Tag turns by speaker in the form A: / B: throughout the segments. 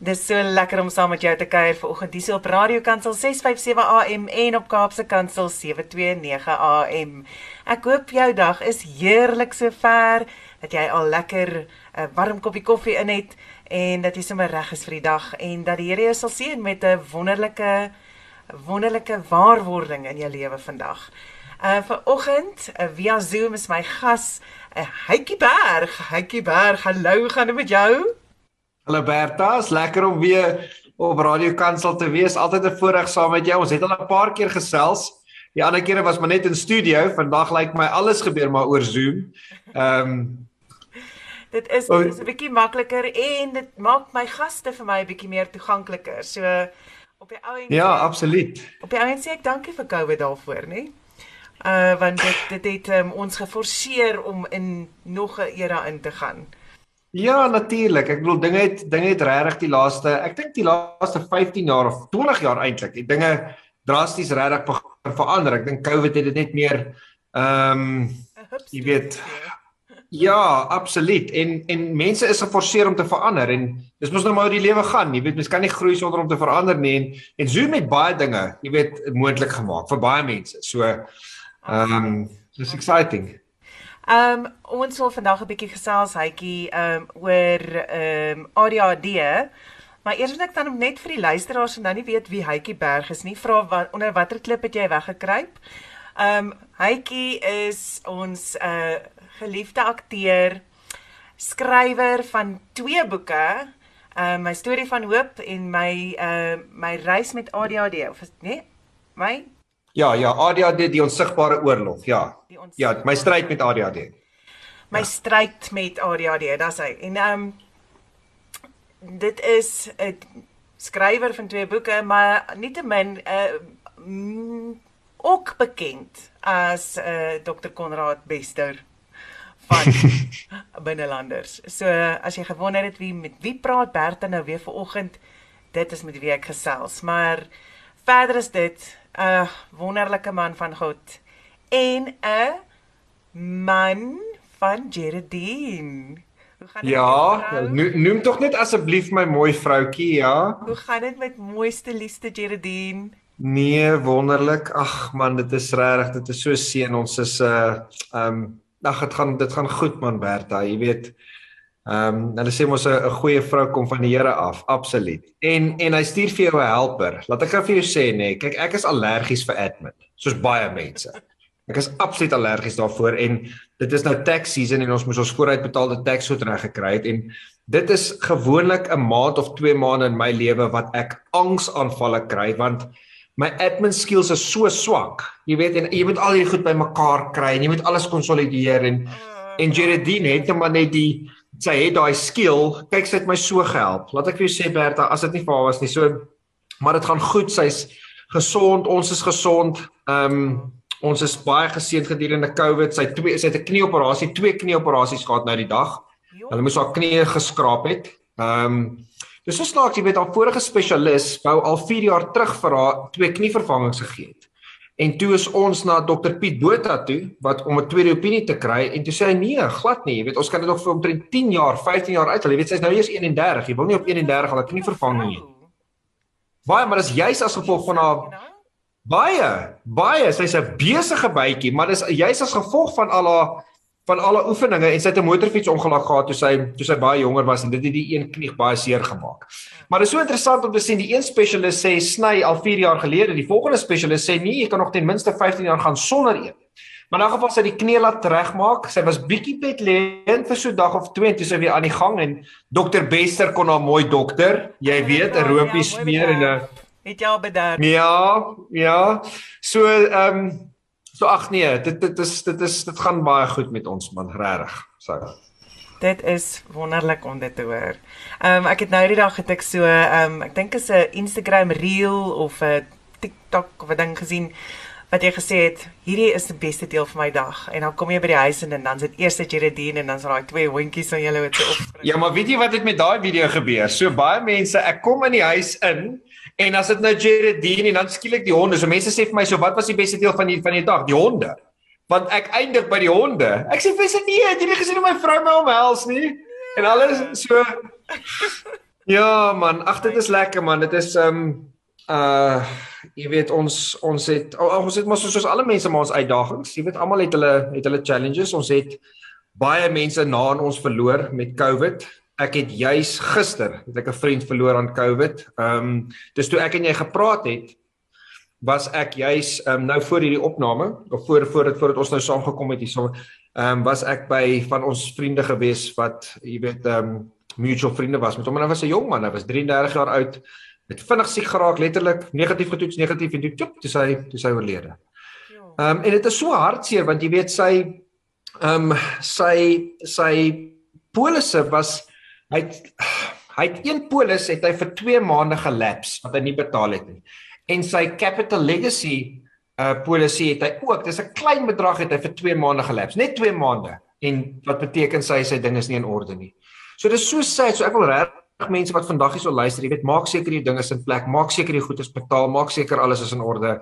A: Dis so lekker om saam met jou te kuier vanoggend hier op Radio Kansel 657 AM en op Kaapse Kansel 729 AM. Ek hoop jou dag is heerlik sover dat jy al lekker 'n uh, warm koppie koffie in het en dat jy sommer reg is vir die dag en dat die Here jou sal seën met 'n wonderlike wonderlike waarwording in jou lewe vandag. Uh vanoggend uh, via Zoom is my gas, 'n uh, Heitjie Berg. Heitjie Berg, hallo, gaan dit met jou?
B: Hallo Berta, is lekker om weer op Radio Kansel te wees. Altyd 'n voorreg saam met jou. Ons het al 'n paar keer gesels. Die ander kere was maar net in studio. Vandag lyk my alles gebeur maar oor Zoom. Ehm um,
A: Dit is dit is 'n bietjie makliker en dit maak my gaste vir my 'n bietjie meer toegankliker. So op die ou
B: en Ja, absoluut.
A: Op die ou en sê ek dankie vir COVID daarvoor, nê? Uh want dit dit het um, ons geforseer om in nog 'n era in te gaan.
B: Ja, natuurlik. Ek bedoel dinge het dinge het regtig die laaste, ek dink die laaste 15 jaar of 20 jaar eintlik, die dinge drasties regtig begin verander. Ek dink COVID het dit net meer ehm um, jy weet Ja, absoluut. En en mense is geforseer om te verander en dis mos nou maar hoe die lewe gaan. Jy weet, mens kan nie groei sonder om te verander nie en en Zoom het baie dinge, jy weet, moontlik gemaak vir baie mense. So ehm um, dis exciting.
A: Ehm um, ons wil vandag 'n bietjie gesels hytjie ehm um, oor ehm um, ADHD. Maar eers wil ek dan net vir die luisteraars en nou nie weet wie Hytjie Berg is nie, vra wat onder watter klip het jy weggekruip? Ehm um, Hytjie is ons uh geliefde akteur, skrywer van twee boeke, ehm uh, my storie van hoop en my uh my reis met ADHD of nee? My
B: Ja, ja, ADHD die onsigbare oorlog, ja. Ons... Ja, my stryd met ADHD.
A: My ja. stryd met ADHD, dis hy. En ehm um, dit is 'n skrywer van twee boeke, maar nietemin 'n uh, mm, ook bekend as uh, eh, Dr. Konrad Bester van binnelanders. So as jy gewonder het wie met wie praat Bertha nou weer vanoggend, dit is met wie ek gesels. Maar verder is dit 'n wonderlike man van God en 'n man van Geraldine.
B: Hoe gaan dit? Ja, noem, noem tog net asseblief my mooi vroutkie, ja.
A: Hoe gaan dit met mooiste liefste Geraldine?
B: Nee, wonderlik. Ag man, dit is regtig, dit is so seën. Ons is 'n uh, ehm um, ag dit gaan dit gaan goed man Bertha, jy weet. Ehm um, hulle sê mos 'n goeie vrou kom van die Here af, absoluut. En en hy stuur vir jou 'n helper. Laat ek gou vir jou sê nê, nee, kyk ek is allergies vir admin, soos baie mense. Ek is absoluut allergies daarvoor en dit is nou tax season en ons moet ons vooruitbetaalde tax so reg gekry het en dit is gewoonlik 'n maand of 2 maande in my lewe wat ek angsaanvalle kry want my admin skills is so swak. Jy weet en jy moet al hierdie goed bymekaar kry en jy moet alles konsolideer en en Geraldine het net maar net die sy het daai skill. Kyk, sy het my so gehelp. Laat ek vir jou sê Bertha, as dit nie vir haar was nie, so maar dit gaan goed. Sy's gesond, ons is gesond. Ehm um, ons is baie geseënd gedurende COVID. Sy twee sy het 'n knieoperasie, twee knieoperasies gehad nou die dag. Hulle moes haar knie geskraap het. Ehm um, dis so snaaks, jy weet, haar vorige spesialis wou al 4 jaar terug vir haar twee knievervangings gegee het. En toe is ons na Dr Piet Botha toe wat om 'n tweede opinie te kry en toe sê hy nee, glad nie. Jy weet, ons kan dit nog vir omtrent 10 jaar, 15 jaar uithou. Jy weet, sy's nou eers 31. Jy wil nie op 31 al 'n knie vervang nie. Baie, maar dis juis as gevolg van haar baie, baie. Sy's 'n besige bytjie, maar dis juis as gevolg van al haar van alle oefeninge en sy het 'n motorfiets ongeluk gehad toe sy toe sy baie jonger was en dit het die een knie baie seer gemaak. Maar dit is so interessant om te sien die een spesialis sê sny al 4 jaar gelede, die volgende spesialis sê nee, jy kan nog ten minste 15 jaar gaan sonder een. Maar in elk geval sy die knie laat regmaak. Sy was bietjie petleen vir so 'n dag of twee en toe sy weer aan die gang en dokter Bester kon haar mooi dokter, jy weet, 'n roopie smeer en 'n
A: het jy al bederf?
B: Ja, ja. So ehm um, So ag nee, dit dit is dit is dit gaan baie goed met ons man, regtig. So.
A: Dit is wonderlik om dit te hoor. Ehm um, ek het nou die dag het ek so ehm um, ek dink is 'n Instagram reel of 'n TikTok of 'n ding gesien wat jy gesê het, hierdie is die beste deel van my dag. En dan kom jy by die huis en dan sit eers dit Jeredine en dan is daai twee hondjies aan julle wat so opspring.
B: Ja, maar weet jy wat het met daai video gebeur? So baie mense, ek kom in die huis in En as dit nou Jeredine en dan skielik die honde. So mense sê vir my, so wat was die beste deel van die van die dag? Die honde. Want ek eindig by die honde. Ek sê vir sy nee, jy het nie gesien hoe my vrou my omhels nie. En alles so Ja man, ag dit is lekker man. Dit is um, uh jy weet ons ons het oh, ons het maar soos alle mense maar ons uitdagings. Jy weet almal het hulle het hulle challenges. Ons het baie mense na in ons verloor met COVID. Ek het juis gister het ek 'n vriend verloor aan COVID. Ehm um, dis toe ek en jy gepraat het was ek juis ehm um, nou voor hierdie opname of voor voordat voordat ons nou saamgekom het hierso ehm um, was ek by van ons vriende gewees wat jy weet ehm um, mutual vriende was met hom en hy was 'n jong man, hy was 33 jaar oud, het vinnig siek geraak, letterlik negatief getoets, negatief en toe toe sy toe sy oorlede. Ja. Ehm um, en dit is so hartseer want jy weet sy ehm um, sy sy polisse was hy het, hy het een polis het hy vir 2 maande gelaps wat hy nie betaal het nie. En sy capital legacy uh polisie het hy ook, dis 'n klein bedrag het hy vir 2 maande gelaps, net 2 maande. En wat beteken sy sy ding is nie in orde nie. So dis so sad. So ek wil regtig mense wat vandag hier so luister, jy weet, maak seker die dinge is in plek, maak seker die goed is betaal, maak seker alles is in orde.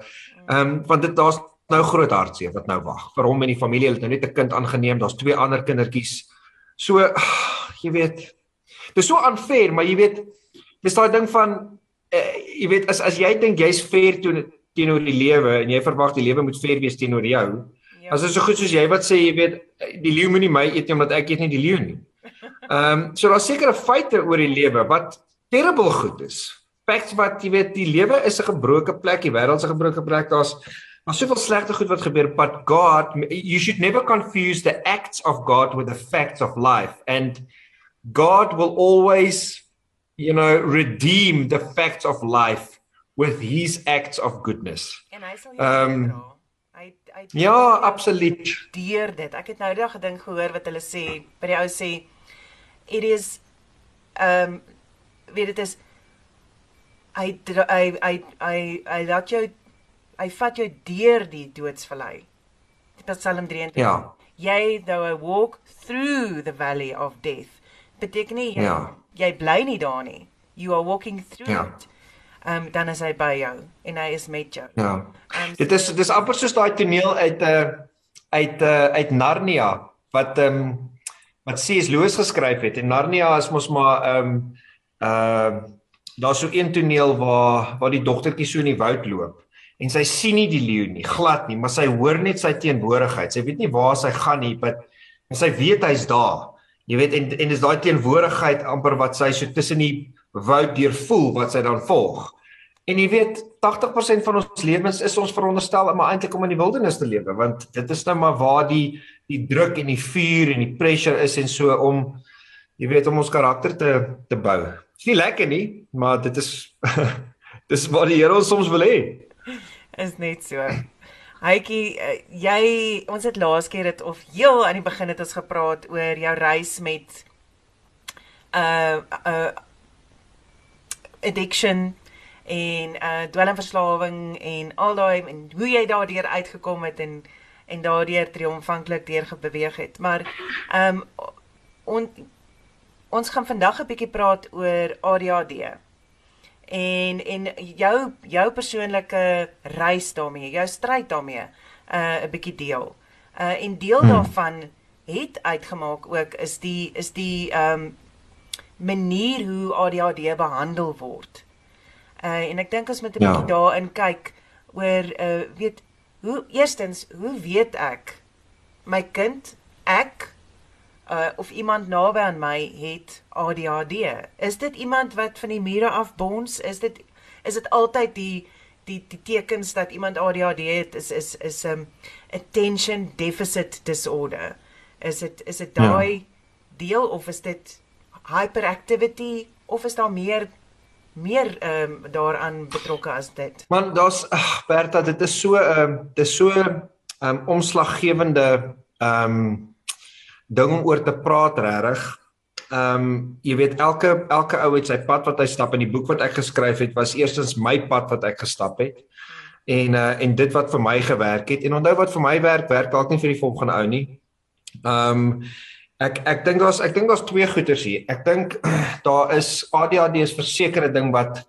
B: Ehm um, want dit daar's nou groot hartseer wat nou wag vir hom en die familie. Het nou net 'n kind aangeneem. Daar's twee ander kindertjies. So jy weet, dis so unfair, maar jy weet, dis daai ding van uh, jy weet as as jy dink jy's fair teenoor die lewe en jy verwag die lewe moet fair wees teenoor jou. Ja. As dit so goed soos jy wat sê, jy weet, die leeu moenie my eet nie omdat ek eet nie die leeu nie. Ehm um, so daar's sekere feite oor die lewe wat terrible goed is. Facts wat jy weet die lewe is 'n gebroke plek, die wêreld is 'n gebroke plek. Daar's daar's soveel slegte goed wat gebeur, but God you should never confuse the acts of God with the facts of life and God will always you know redeem the facts of life with his acts of goodness.
A: En hy sal Ehm
B: hy hy Ja, absoluut.
A: Deur dit. Ek het nou daag gedink gehoor wat hulle sê, by die ou sê it is um weet dit is hy hy hy hy hy laat jou hy vat jou deur die doodsvallei. Psalm 23. Ja. Jy though I walk through the valley of death. Beteken nie jy, ja. jy bly nie daar nie. You are walking through ja. it. Um dan is hy by jou en hy is met jou.
B: Ja. Um, dit is dit is amper soos daai toneel uit 'n uh, eh, uit 'n uh, eh, uit Narnia wat ehm um, wat C.S. Lewis geskryf het en Narnia is mos maar ehm um, ehm uh, daar's so een toneel waar waar die dogtertjie so in die woud loop en sy sien nie die leeu nie glad nie maar sy hoor net sy teenwoordigheid sy weet nie waar sy gaan nie but sy weet hy's daar jy weet en en dis daai teenwoordigheid amper wat sy so tussen die woud deur voel wat sy dan volg en jy weet 80% van ons lewens is ons veronderstel om eintlik om in die wildernis te lewe want dit is nou maar waar die die druk en die vuur en die pressure is en so om jy weet om ons karakter te te bou. Dit is nie lekker nie, maar dit is dis wat die Here ons soms wil hê.
A: Is net so. Hytjie, eh, jy ons het laas keer dit of heel aan die begin het ons gepraat oor jou reis met uh uh addiction en uh dwelmverslawing en al daai en hoe jy daardeur uitgekom het en en daardeur triomfantlik deurgebeweeg het. Maar ehm um, on, ons gaan vandag 'n bietjie praat oor ADHD. En en jou jou persoonlike reis daarmee, jou stryd daarmee, uh 'n bietjie deel. Uh en deel hmm. daarvan het uitgemaak ook is die is die ehm um, manier hoe ADHD behandel word. Uh en ek dink ons moet 'n ja. bietjie daarin kyk oor uh weet Hoe eerstens, hoe weet ek my kind ek uh, of iemand naby aan my het ADHD? Is dit iemand wat van die mure af bons? Is dit is dit altyd die die die tekens dat iemand ADHD het is is is 'n um, attention deficit disorder. Is dit is dit daai ja. deel of is dit hyperactivity of is daar meer meer ehm um, daaraan betrokke as dit.
B: Man, daar's Bertha, dit is so ehm um, dis so ehm um, omslaggewende ehm um, ding om oor te praat regtig. Ehm um, jy weet elke elke ou het sy pad wat hy stap in die boek wat ek geskryf het was eerstens my pad wat ek gestap het. En uh en dit wat vir my gewerk het en onthou wat vir my werk werk dalk nie vir die volgende ou nie. Ehm um, Ek ek dink daar's ek dink daar's twee goeters hier. Ek dink daar is ADHD is versekerde ding wat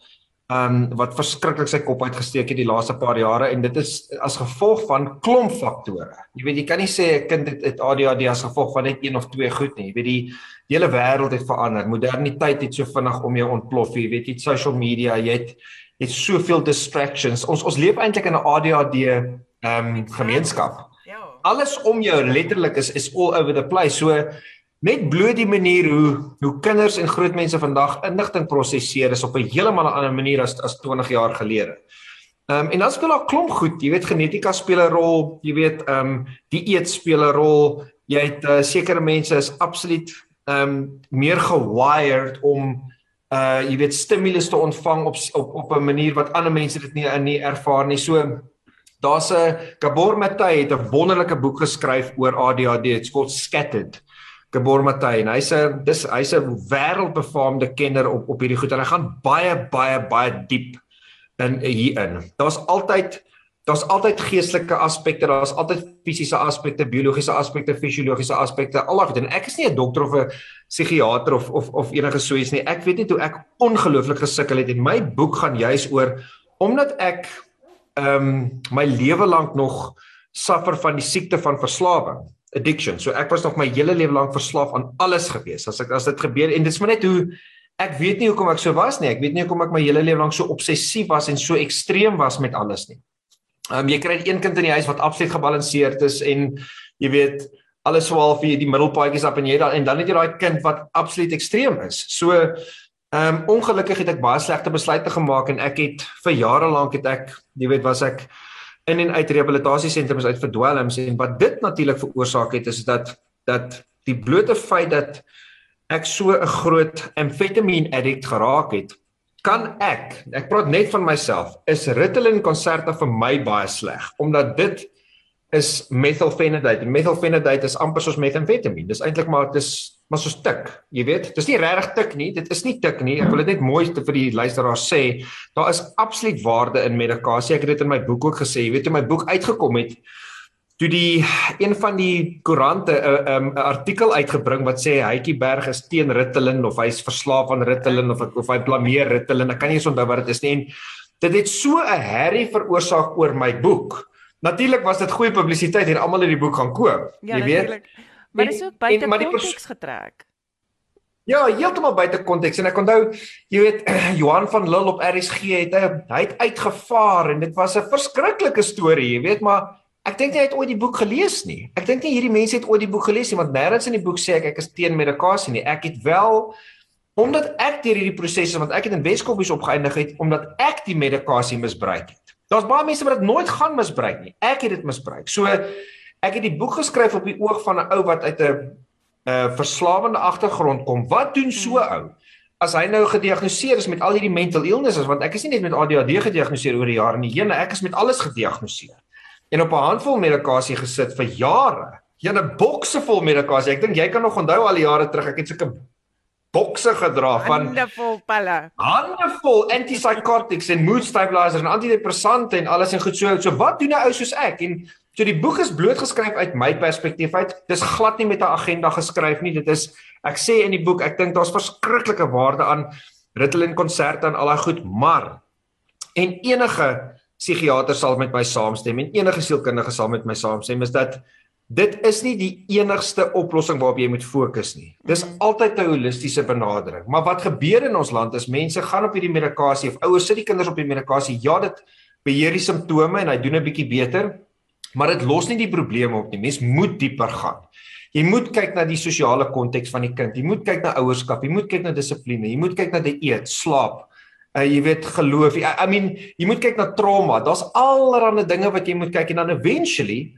B: um, wat verskriklik sy kop uitgesteek het die laaste paar jare en dit is as gevolg van klomp faktore. Jy weet jy kan nie sê 'n kind het, het ADHD as gevolg van net een of twee goed nie. Jy weet die die hele wêreld het verander. Moderniteit het so vinnig om jou ontplof. Jy weet jy het social media, jy het jy het soveel distractions. Ons ons leef eintlik in 'n ADHD ehm um, gemeenskap. Ja. Alles om jou letterlik is is all over the place. So net bloot die manier hoe hoe kinders en groot mense vandag inligting prosesseer is op 'n heeltemal 'n ander manier as as 20 jaar gelede. Ehm um, en dan speel daar klomp goed, jy weet genetika speel 'n rol, jy weet ehm um, die eet speel 'n rol. Jy het uh, sekere mense is absoluut ehm um, meer gewired om uh jy weet stimulus te ontvang op op op 'n manier wat ander mense dit nie nie ervaar nie. So daar's 'n Gabor Maté het 'n wonderlike boek geskryf oor ADHD. It's called Scattered. Gabor Maté en hy's 'n dis hy's 'n wêreldbefaamde kenner op op hierdie goed en hy gaan baie baie baie diep in hierin. Daar's altyd daar's altyd geestelike aspekte, daar's altyd fisiese aspekte, biologiese aspekte, fisiologiese aspekte. Alhoewel en ek is nie 'n dokter of 'n psigiater of of of enige so iets nie. Ek weet net hoe ek ongelooflik gesukkel het en my boek gaan juis oor omdat ek ehm um, my lewe lank nog suffer van die siekte van verslawing addiction. So ek was nog my hele lewe lank verslaaf aan alles gewees. As ek as dit gebeur en dit is maar net hoe ek weet nie hoekom ek so was nie. Ek weet nie hoekom ek my hele lewe lank so obsessief was en so ekstreem was met alles nie. Ehm um, jy kry een kind in die huis wat absoluut gebalanseerd is en jy weet alles swaal vir die middelpaadjies op en jy dan en dan het jy daai kind wat absoluut ekstreem is. So ehm um, ongelukkig het ek baie slegte besluite gemaak en ek het vir jare lank het ek jy weet was ek in en uit rehabilitasiesentrums uit verdwelms en wat dit natuurlik veroorsaak het is dat dat die blote feit dat ek so 'n groot amphetamine addict geraak het kan ek ek praat net van myself is Ritalin konserte vir my baie sleg omdat dit is methylphenidate methylphenidate is amper soos methamphetamine dis eintlik maar dit is maar soos tik, jy weet. Dis nie regtig tik nie, dit is nie tik nie. Ek wil dit net mooi vir die luisteraars sê. Daar is absoluut waarde in medikasie. Ek het dit in my boek ook gesê. Jy weet toe my boek uitgekom het, toe die een van die koerante 'n uh, 'n um, artikel uitgebring wat sê Hytjie Berg is teen Ritalin of hy's verslaaf aan Ritalin of of hy blameer Ritalin. Ek kan nie eens onthou wat dit is nie. En dit het so 'n herrie veroorsaak oor my boek. Natuurlik was dit goeie publisiteit en almal het die boek gaan koop. Ja, jy weet. Natuurlijk.
A: Maar dis ook buite konteks getrek.
B: Ja, heeltemal buite konteks en ek onthou, jy weet, Johan van Lille op RSG het hy het uitgevaar en dit was 'n verskriklike storie, jy weet, maar ek dink nie hy het ooit die boek gelees nie. Ek dink nie hierdie mense het ooit die boek gelees nie want nêrens in die boek sê ek ek is teen medikasie nie. Ek het wel omdat ek deur hierdie prosesse want ek het in Weskoppies opgeëindig het omdat ek die medikasie misbruik het. Daar's baie mense wat dit nooit gaan misbruik nie. Ek het dit misbruik. So Ek het die boek geskryf op die oog van 'n ou wat uit 'n 'n uh, verslawende agtergrond kom. Wat doen so 'n ou? As hy nou gediagnoseer is met al hierdie mental illnesses want ek is nie net met ADHD gediagnoseer oor die jare nie, jene ek is met alles gediagnoseer. En op 'n handvol medikasie gesit vir jare. Jene bokse vol medikasie. Ek dink jy kan nog onthou al die jare terug ek het sulke bokse gedra van
A: handvol pille.
B: Handvol antipsychotics en mood stabilizers en antidepressante en alles en goed so. So wat doen 'n ou soos ek? En So die boek is blootgeskryf uit my perspektief uit. Dis glad nie met 'n agenda geskryf nie. Dit is ek sê in die boek, ek dink daar's verskriklike waarde aan Ritalin konserte en al daai goed, maar en enige psigiater sal met my saamstem en enige sielkundige sal met my saamstem is dat dit is nie die enigste oplossing waarop jy moet fokus nie. Dis mm. altyd 'n holistiese benadering. Maar wat gebeur in ons land is mense gaan op hierdie medikasie of ouers sit die kinders op die medikasie. Ja, dit beheer die simptome en hy doen 'n bietjie beter. Maar dit los nie die probleme op nie. Mens moet dieper gaan. Jy moet kyk na die sosiale konteks van die kind. Jy moet kyk na ouerskap. Jy moet kyk na dissipline. Jy moet kyk na die eet, slaap. Uh, jy weet geloof. I, I mean, jy moet kyk na trauma. Daar's allerlei dinge wat jy moet kyk en dan eventually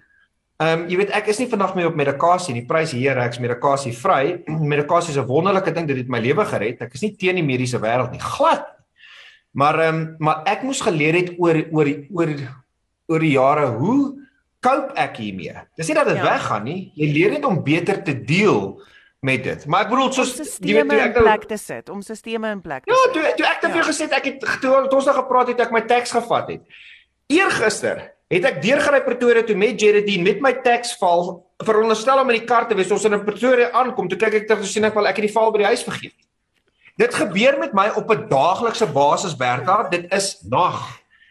B: Ehm um, jy weet ek is nie vandag meer op medikasie nie. Prys hier ek's medikasie vry. Medikasie is 'n wonderlike ding. Dit het my lewe gered. Ek is nie teen die mediese wêreld nie. Glad. Maar ehm um, maar ek moes geleer het oor oor oor oor die jare hoe cope ek hiermee. Dis nie dat dit ja. weggaan nie. Jy leer net om beter te deel met dit. Maar ek bedoel soos
A: jy weet toe ek nou plek te sit, om sisteme in plek te
B: ja, sit. Ja, toe toe ek het vir jou gesê ek het toe ons nog gepraat het ek my teks gevat het. Eergister het ek deurgery Pretoria toe met Jeridine met my teks val veronderstel om in die kar te wees. Ons in Pretoria aankom, toe kyk ek terug en sien ek wel ek het die val by die huis vergeet. Dit gebeur met my op 'n daaglikse basis, Bertha. Dit is nag.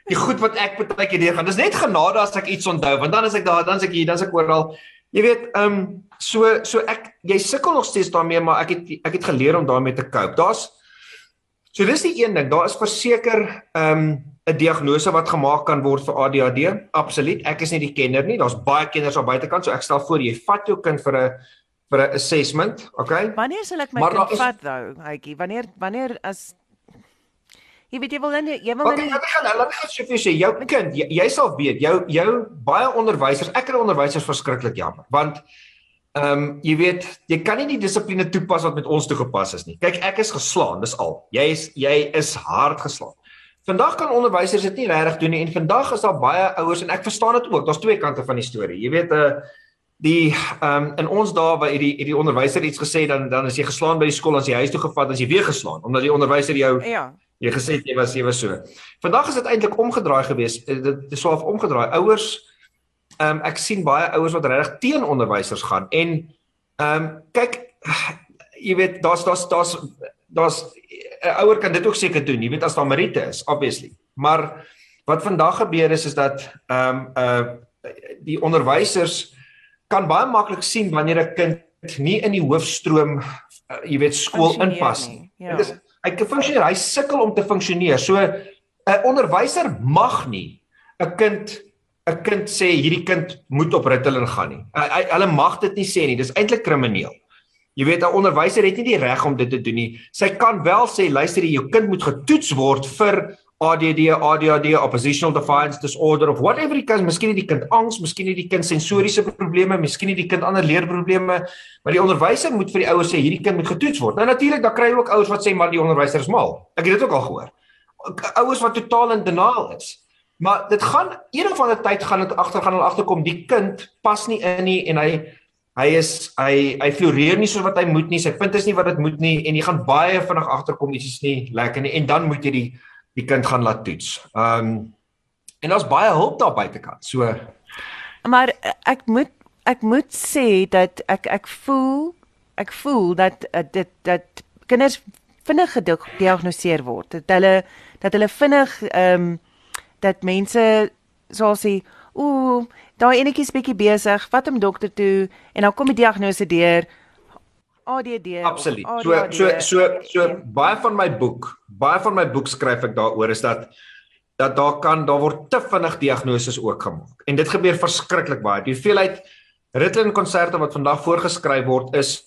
B: Die goed wat ek baie keer deurgaan. Dis net genade as ek iets onthou, want dan is ek daar, dan is ek hier, dan is ek oral. Jy weet, ehm um, so so ek jy sukkel nog steeds daarmee, maar ek het ek het geleer om daarmee te cope. Daar's So dis die een ding, daar is verseker ehm um, 'n diagnose wat gemaak kan word vir ADHD. Absoluut. Ek is nie die kenner nie. Daar's baie kenners aan buitekant, so ek stel voor jy vat jou kind vir 'n vir 'n assessment, okay?
A: Wanneer sal ek my maar kind is... vat nou, Hytjie? Wanneer wanneer as Jy weet jy wil dan jy wil
B: dan ek gaan laat ek gou vir sê, jou kind, jy, jy sal weet, jou jou baie onderwysers, ek kry onderwysers verskriklik jammer, want ehm um, jy weet, jy kan nie die dissipline toepas wat met ons toegepas is nie. Kyk, ek is geslaan, dis al. Jy is jy is hard geslaan. Vandag kan onderwysers dit nie regtig doen nie en vandag is daar baie ouers en ek verstaan dit ook. Daar's twee kante van die storie. Jy weet 'n uh, eh, die ehm um, in ons dae waar hierdie hierdie onderwyser iets gesê dan dan is jy geslaan by die skool as jy huis toe gevat as jy weer geslaan omdat die onderwyser jou ja jy gesê jy was jy was so. Vandag is dit eintlik omgedraai gewees. Eh, dit is swaaf omgedraai. Ouers ehm um, ek sien baie ouers wat regtig teen onderwysers gaan en ehm um, kyk jy weet daar's daar's daar's daar's 'n ouer kan dit ook seker doen, jy weet as daar Marite is, obviously. Maar wat vandag gebeur is is dat ehm um, uh die onderwysers kan baie maklik sien wanneer 'n kind nie in die hoofstroom uh, jy weet skool inpas nie. Ja. Dit is hy kan funksioneer, hy sukkel om te funksioneer. So 'n onderwyser mag nie 'n kind 'n kind sê hierdie kind moet op Ritalin gaan nie. Hy hulle mag dit nie sê nie. Dis eintlik krimineel. Jy weet 'n onderwyser het nie die reg om dit te doen nie. Sy kan wel sê luister jy jou kind moet getoets word vir ADD, ADHD, oppositional defiance disorder of whatever it is, miskien het die kind angs, miskien het die kind sensoriese probleme, miskien het die kind ander leerprobleme, maar die onderwyser moet vir die ouers sê hierdie kind moet getoets word. Nou natuurlik dan kry jy ook ouers wat sê maar die onderwyser is mal. Ek het dit ook al gehoor. Ouers wat totaal in denial is. Maar dit gaan eendag van 'n tyd gaan dit agter gaan hulle agterkom die kind pas nie in nie en hy hy is hy hy floreer nie soos wat hy moet nie. Sy punt is nie wat dit moet nie en jy gaan baie vinnig agterkom iets is nie lekker nie en dan moet jy die die kind gaan laat toets. Ehm um, en daar's baie hulp daar buitekant. So
A: maar ek moet ek moet sê dat ek ek voel ek voel dat uh, dit dat kinders vinnig gediagnoseer word. Dat hulle dat hulle vinnig ehm um, dat mense sal sê ooh daai enetjie is bietjie besig, vat hom dokter toe en dan kom die diagnose deur ADD.
B: Absoluut. So so so so baie van my boek, baie van my boek skryf ek daaroor is dat dat daar kan daar word te vinnig diagnoses ook gemaak. En dit gebeur verskriklik baie. Die hoeveelheid Ritalin konserte wat vandag voorgeskryf word is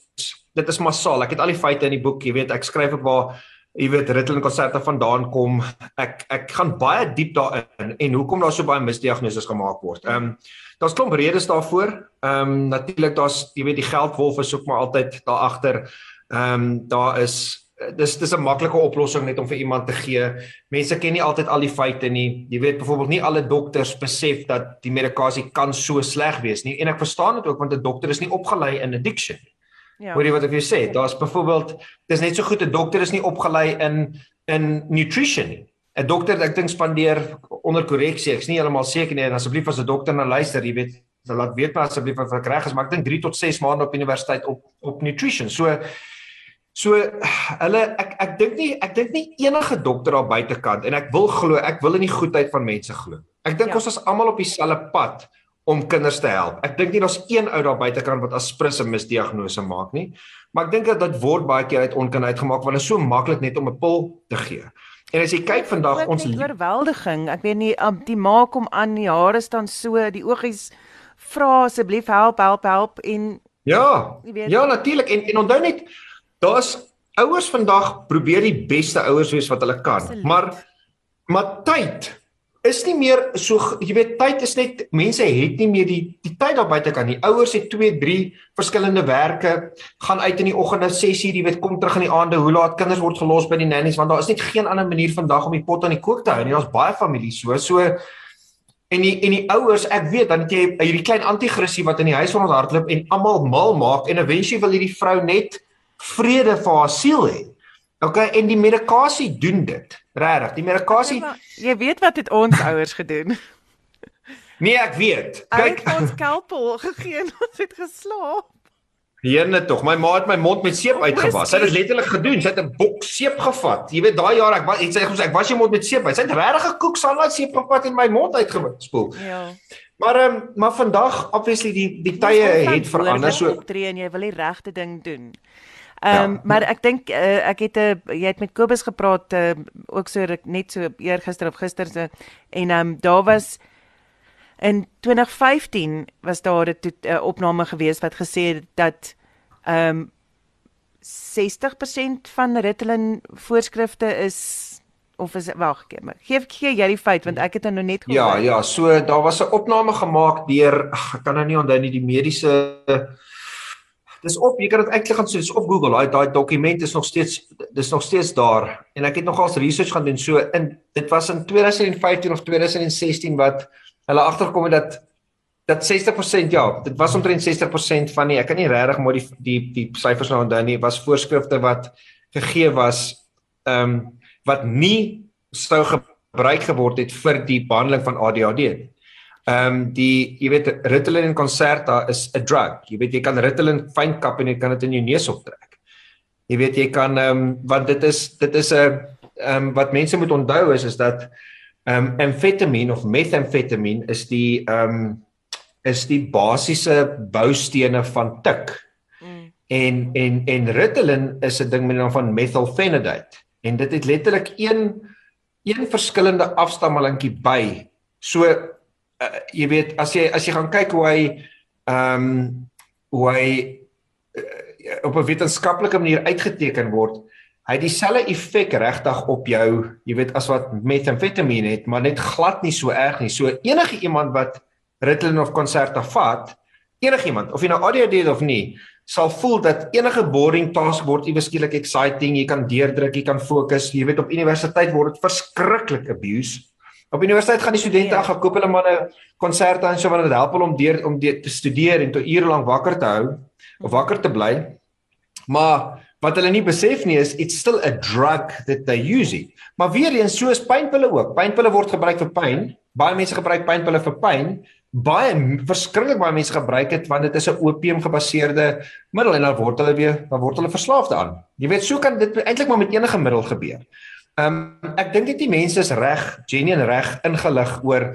B: dit is massaal. Ek het al die feite in die boek, jy weet, ek skryf ook waar jy weet Ritalin konserte vandaan kom. Ek ek gaan baie diep daarin en hoekom daar so baie misdiagnoses gemaak word. Ehm um, daar's klomp redes daarvoor. Ehm um, natuurlik daar's jy weet die geldwolf is ook maar altyd daar agter. Ehm um, daar is dis dis 'n maklike oplossing net om vir iemand te gee. Mense ken nie altyd al die feite nie. Jy weet byvoorbeeld nie alle dokters besef dat die medikasie kan so sleg wees nie. En ek verstaan dit ook want 'n dokter is nie opgelei in addiction nie. Ja. Hoor jy wat ek vir sê? Daar's byvoorbeeld dis net so goed 'n dokter is nie opgelei in in nutrition nie. 'n Dokter ek dink spandeer onder korreksie. Ek's nie heeltemal seker nie en asseblief as 'n dokter nou luister, jy weet, sal laat weet maar asseblief of ek reg is, maar ek dink 3 tot 6 maande op universiteit op op nutrition. So so hulle ek ek dink nie ek dink nie enige dokter daar buitekant en ek wil glo, ek wil in die goedheid van mense glo. Ek dink ja. ons is almal op dieselfde pad om kinders te help. Ek dink nie daar's een ou daar buitekant wat aspris 'n misdiagnose maak nie, maar ek dink dat dit word baie keer uit onkunheid gemaak want dit is so maklik net om 'n pil te gee. En as jy kyk vandag ons
A: oorweldiging, ek weet nie um, die maak hom aan die hare staan so, die oogies vra asseblief help, help, help en
B: Ja. Ja, natuurlik en en onthou net daar's ouers vandag probeer die beste ouers wees wat hulle kan, Absoluut. maar maar tyd is nie meer so jy weet tyd is net mense het nie meer die die tyd daar buite kan nie. Ouers het 2, 3 verskillende werke, gaan uit in die oggende 6:00, jy weet kom terug in die aande, hoe laat kinders word gelos by die nannies want daar is net geen ander manier vandag om die pot aan die kook te hou nie. Daar's baie families so. So en die en die ouers, ek weet dan het jy hierdie klein anti-krissie wat in die huis ons hardloop en almal mal maak en eventueel wil hierdie vrou net vrede vir haar siel hê. Okay, en die medikasie doen dit. Regtig, die medikasie
A: ja, Jy weet wat het ons ouers gedoen?
B: Nee, ek weet.
A: Kyk, ons kelpel gegee en ons het geslaap.
B: Jene tog, my ma het my mond met seep uitgewas. Sy het dit letterlik gedoen. Sy het 'n bok seep gevat. Jy weet daai jaar ek was sy gesê ek was jy mond met seep. Sy het regtig gekook salad seep gevat en my mond uitgespoel.
A: Ja.
B: Maar ehm um, maar vandag obviously die die tye het verander so
A: optree en jy wil die regte ding doen. Ehm um, ja. maar ek dink uh, ek het 'n uh, jy het met Kobus gepraat uh, ook so net so eergister of gister se en ehm um, daar was in 2015 was daar 'n uh, opname gewees wat gesê het dat ehm um, 60% van Ritalin voorskrifte is of is wag gee my gee gee jy die feit want ek het nou net
B: gehoor Ja ja so daar was 'n opname gemaak deur ek kan nou nie onthou nie die mediese dis op jy kan dit eintlik gaan so dis op Google daai daai dokument is nog steeds dis nog steeds daar. En ek het nogals research gaan doen so in dit was in 2015 of 2016 wat hulle agtergekom het dat dat 60% ja dit was omtrent 60% van die ek kan nie regtig maar die die die syfers nou onthou nie was voorskrifte wat gegee was ehm um, wat nie sou gebruik geword het vir die behandeling van ADHD Ehm um, die jy weet Ritalin en Concerta is 'n drug. Jy weet jy kan Ritalin fyn kap en jy kan dit in jou neus optrek. Jy weet jy kan ehm um, want dit is dit is 'n ehm um, wat mense moet onthou is is dat ehm um, amfetamine of methamphetamine is die ehm um, is die basiese boustene van tik. Mm. En en en Ritalin is 'n ding met 'n naam van methylphenidate en dit het letterlik een een verskillende afstammelingkie by. So uh, jy weet as jy as jy gaan kyk hoe hy ehm um, hoe hy uh, op 'n wetenskaplike manier uitgeteken word, hy het dieselfde effek regtig op jou, jy weet as wat metamfetamine het, maar net glad nie so erg nie. So enige iemand wat Ritalin of Concerta vat, enige iemand of jy nou ADHD het of nie, sal voel dat enige boring task word iewes skielik exciting, jy kan deurdruk, jy kan fokus. Jy weet op universiteit word dit verskriklik abuse Op universiteit gaan die studente ag, koop hulle maar 'n konsert aan so want dit help hulle om deur om te studeer en tot ure lank wakker te hou of wakker te bly. Maar wat hulle nie besef nie is it's still a drug that they using. Maar weer eens soos pynpille ook. Pynpille word gebruik vir pyn. Baie mense gebruik pynpille vir pyn. Baie verskriklik baie mense gebruik dit want dit is 'n opium gebaseerde middel en dan word hulle weer dan word hulle verslaaf daaraan. Jy weet, so kan dit eintlik maar met enige middel gebeur. Ehm um, ek dink dit die mense is reg, genuen reg ingelig oor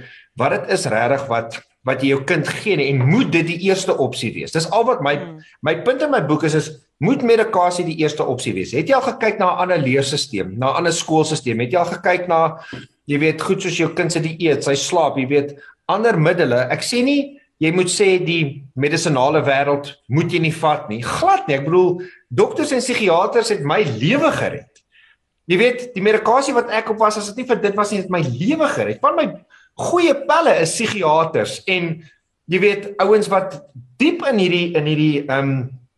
B: wat dit is regtig wat wat jy jou kind gee en moet dit die eerste opsie wees. Dis al wat my hmm. my punt in my boek is is moet medikasie die eerste opsie wees. Het jy al gekyk na 'n ander leerstelsel, na 'n ander skoolstelsel? Het jy al gekyk na jy weet goed soos jou kind se dieet, sy slaap, jy weet ander middele. Ek sê nie jy moet sê die medisinale wêreld moet jy nie vat nie. Glad nie. Ek bedoel dokters en psigiaters het my lewe gered. Jy weet, die medikasie wat ek op was, as dit nie vir dit was nie, het my lewe gered. Van my goeie pelle is psigiaters en jy weet, ouens wat diep in hierdie in hierdie um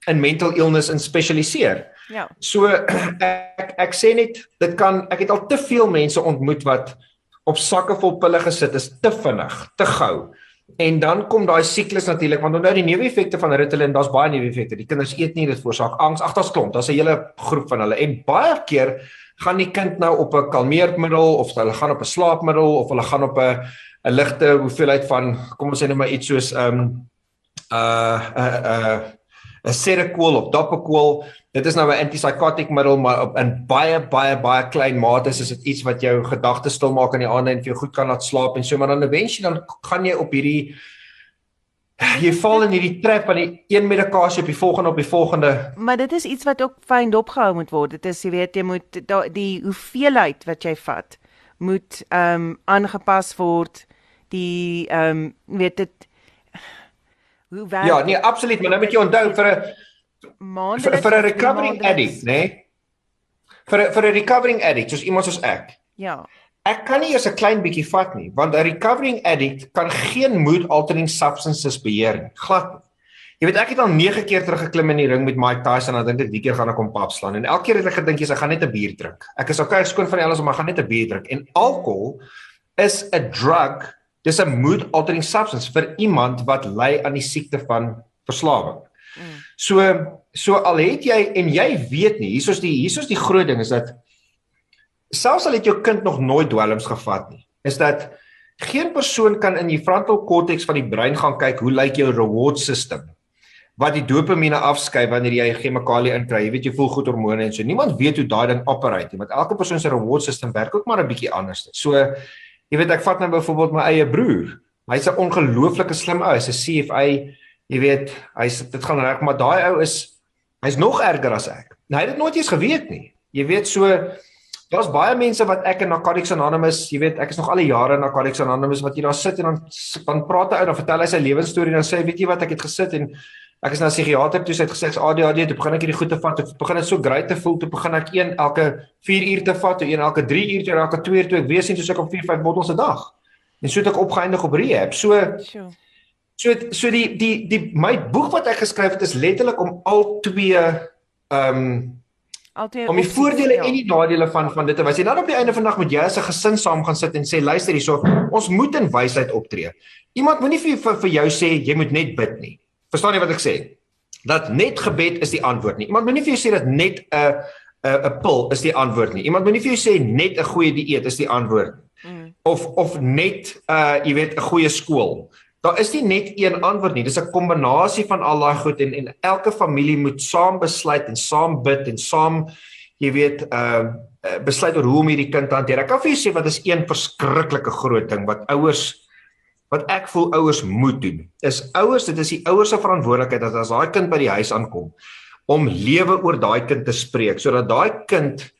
B: in mental illness in spesialiseer. Ja. So ek ek sê net dit kan ek het al te veel mense ontmoet wat op sakke vol pille gesit is te vinnig, te gou. En dan kom daai siklus natuurlik want onthou die neeweffekte van Ritalin, daar's baie neeweffekte. Die kinders eet nie dit veroorsaak angs, ag daar's klomp, daar's 'n hele groep van hulle en baie keer gaan die kind nou op 'n kalmeermiddel of hulle gaan op 'n slaapmiddel of hulle gaan op 'n 'n ligte hoeveelheid van kom ons sê net maar iets soos ehm um, uh uh, uh, 'n Seroquel of Dopaquel. Dit is nou 'n antipsychotic middel maar op in baie baie baie klein mate is dit iets wat jou gedagtes stil maak in die aande en vir jou goed kan laat slaap en so maar dan eventually dan gaan jy op hierdie jy val in hierdie trap van die een medikasie op die volgende op die volgende.
A: Maar dit is iets wat ook fyn dopgehou moet word. Dit is jy weet jy moet da, die hoeveelheid wat jy vat moet ehm um, aangepas word. Die ehm um, weet dit
B: hoe werk Ja, nee, absoluut, maar nou moet jy onthou vir 'n maand vir 'n recovering addict, nê? Nee? Vir vir 'n recovering addict, soos iemand soos ek.
A: Ja.
B: Ek kan nie eers 'n klein bietjie vat nie, want 'n recovering addict kan geen mood altering substances beheer nie. Glad nie. Jy weet ek het al 9 keer teruggeklim in die ring met Mike Tyson en dan dink ek die keer gaan ek hom pap slaan en elke keer het ek gedink jy's ek gaan net 'n bier drink. Ek is okay skoon van alles maar gaan net 'n bier drink. En alkohol is 'n drug, dis 'n mood altering substance vir iemand wat ly aan die siekte van verslawing. Mm. So so al het jy en jy weet nie, hiersoos die hiersoos die groot ding is dat selfs al het jou kind nog nooit dwelms gevat nie, is dat geen persoon kan in die frontal cortex van die brein gaan kyk hoe lyk jou reward system wat die dopamine afskei wanneer jy chemikalie inkry. Jy weet jy voel goed hormone en so. Niemand weet hoe daai ding operate nie, want elke persoon se reward system werk ook maar 'n bietjie anders. So jy weet ek vat nou byvoorbeeld my eie broer. Hy's 'n ongelooflike slim ou. Hy's 'n CFA. Jy weet, hy's dit gaan reg, maar daai ou is hy's nog erger as ek. Nou, hy het dit nooit eens geweet nie. Jy weet so Daar's baie mense wat ek in Narcotics Anonymous, jy weet, ek is nog al die jare in Narcotics Anonymous wat jy daar sit en dan dan praat hy uit, dan vertel hy sy lewensstorie en dan sê hy, weet jy wat, ek het gesit en ek is na 'n psigiater toe, sy het gesê ek's ADHD, toe begin ek hierdie goed te vat, toe begin dit so great te voel, toe begin ek een elke 4 uur te vat, toe een elke 3 uur, toe elke 2 uur toe ek weer sien soos ek op 4, 5 bottels 'n dag. En so het ek opgeëindig op rehab. So So so die die die my boek wat ek geskryf het is letterlik om al twee ehm um, Altyd om die voordele ja. en die nadele van van dit te wys. En dan op die einde van die dag moet jy as 'n gesin saam gaan sit en sê luister hierso, ons moet in wysheid optree. Iemand moenie vir, vir vir jou sê jy moet net bid nie. Verstaan jy wat ek sê? Dat net gebed is die antwoord nie. Iemand moenie vir jou sê dat net 'n 'n 'n pil is die antwoord nie. Iemand moenie vir jou sê net 'n goeie dieet is die antwoord nie. Mm. Of of net 'n uh, jy weet 'n goeie skool. Daar is nie net een antwoord nie. Dis 'n kombinasie van al daai goed en en elke familie moet saam besluit en saam bid en saam jy weet uh besluit oor hoe om hierdie kind te hanteer. Ek kan vir julle sê wat is een verskriklike groot ding wat ouers wat ek voel ouers moet doen. Is ouers, dit is die ouers se verantwoordelikheid dat as daai kind by die huis aankom om lewe oor daai kind te spreek sodat daai kind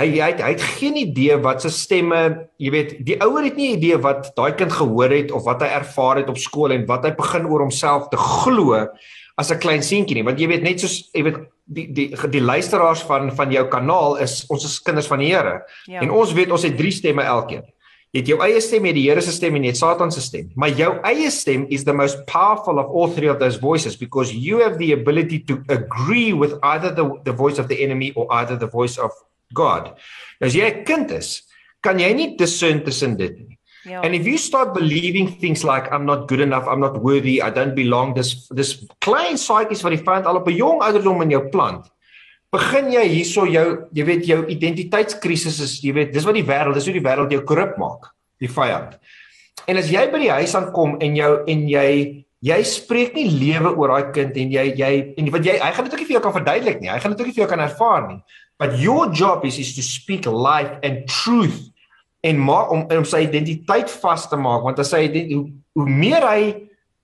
B: Hy hy het, hy het geen idee wat se stemme, jy weet, die ouer het nie idee wat daai kind gehoor het of wat hy ervaar het op skool en wat hy begin oor homself te glo as 'n klein seentjie nie, want jy weet net soos jy weet die die die luisteraars van van jou kanaal is ons is kinders van die Here. Ja. En ons weet ons het drie stemme elkeen. Jy het jou eie stem, jy het die Here se stem en jy het Satan se stem. Maar jou eie stem is the most powerful of all three of those voices because you have the ability to agree with either the the voice of the enemy or either the voice of God. Nou as jy 'n kind is, kan jy nie discern tussen dit nie. Ja. And if you start believing things like I'm not good enough, I'm not worthy, I don't belong, dis dis klein saaitjies wat die vyand al op 'n jong ouderdom in jou plant. Begin jy hierso jou, jy weet jou identiteitskrisis is, jy weet, dis wat die wêreld, dis hoe die wêreld jou korrup maak, die vyand. En as jy by die huis aankom en jou en jy jy spreek nie lewe oor daai kind en jy jy en wat jy hy gaan dit ook nie vir jou kan verduidelik nie. Hy gaan dit ook nie vir jou kan ervaar nie. But your job is is to speak life and truth en maar om om sy identiteit vas te maak want as hy hoe, hoe meer hy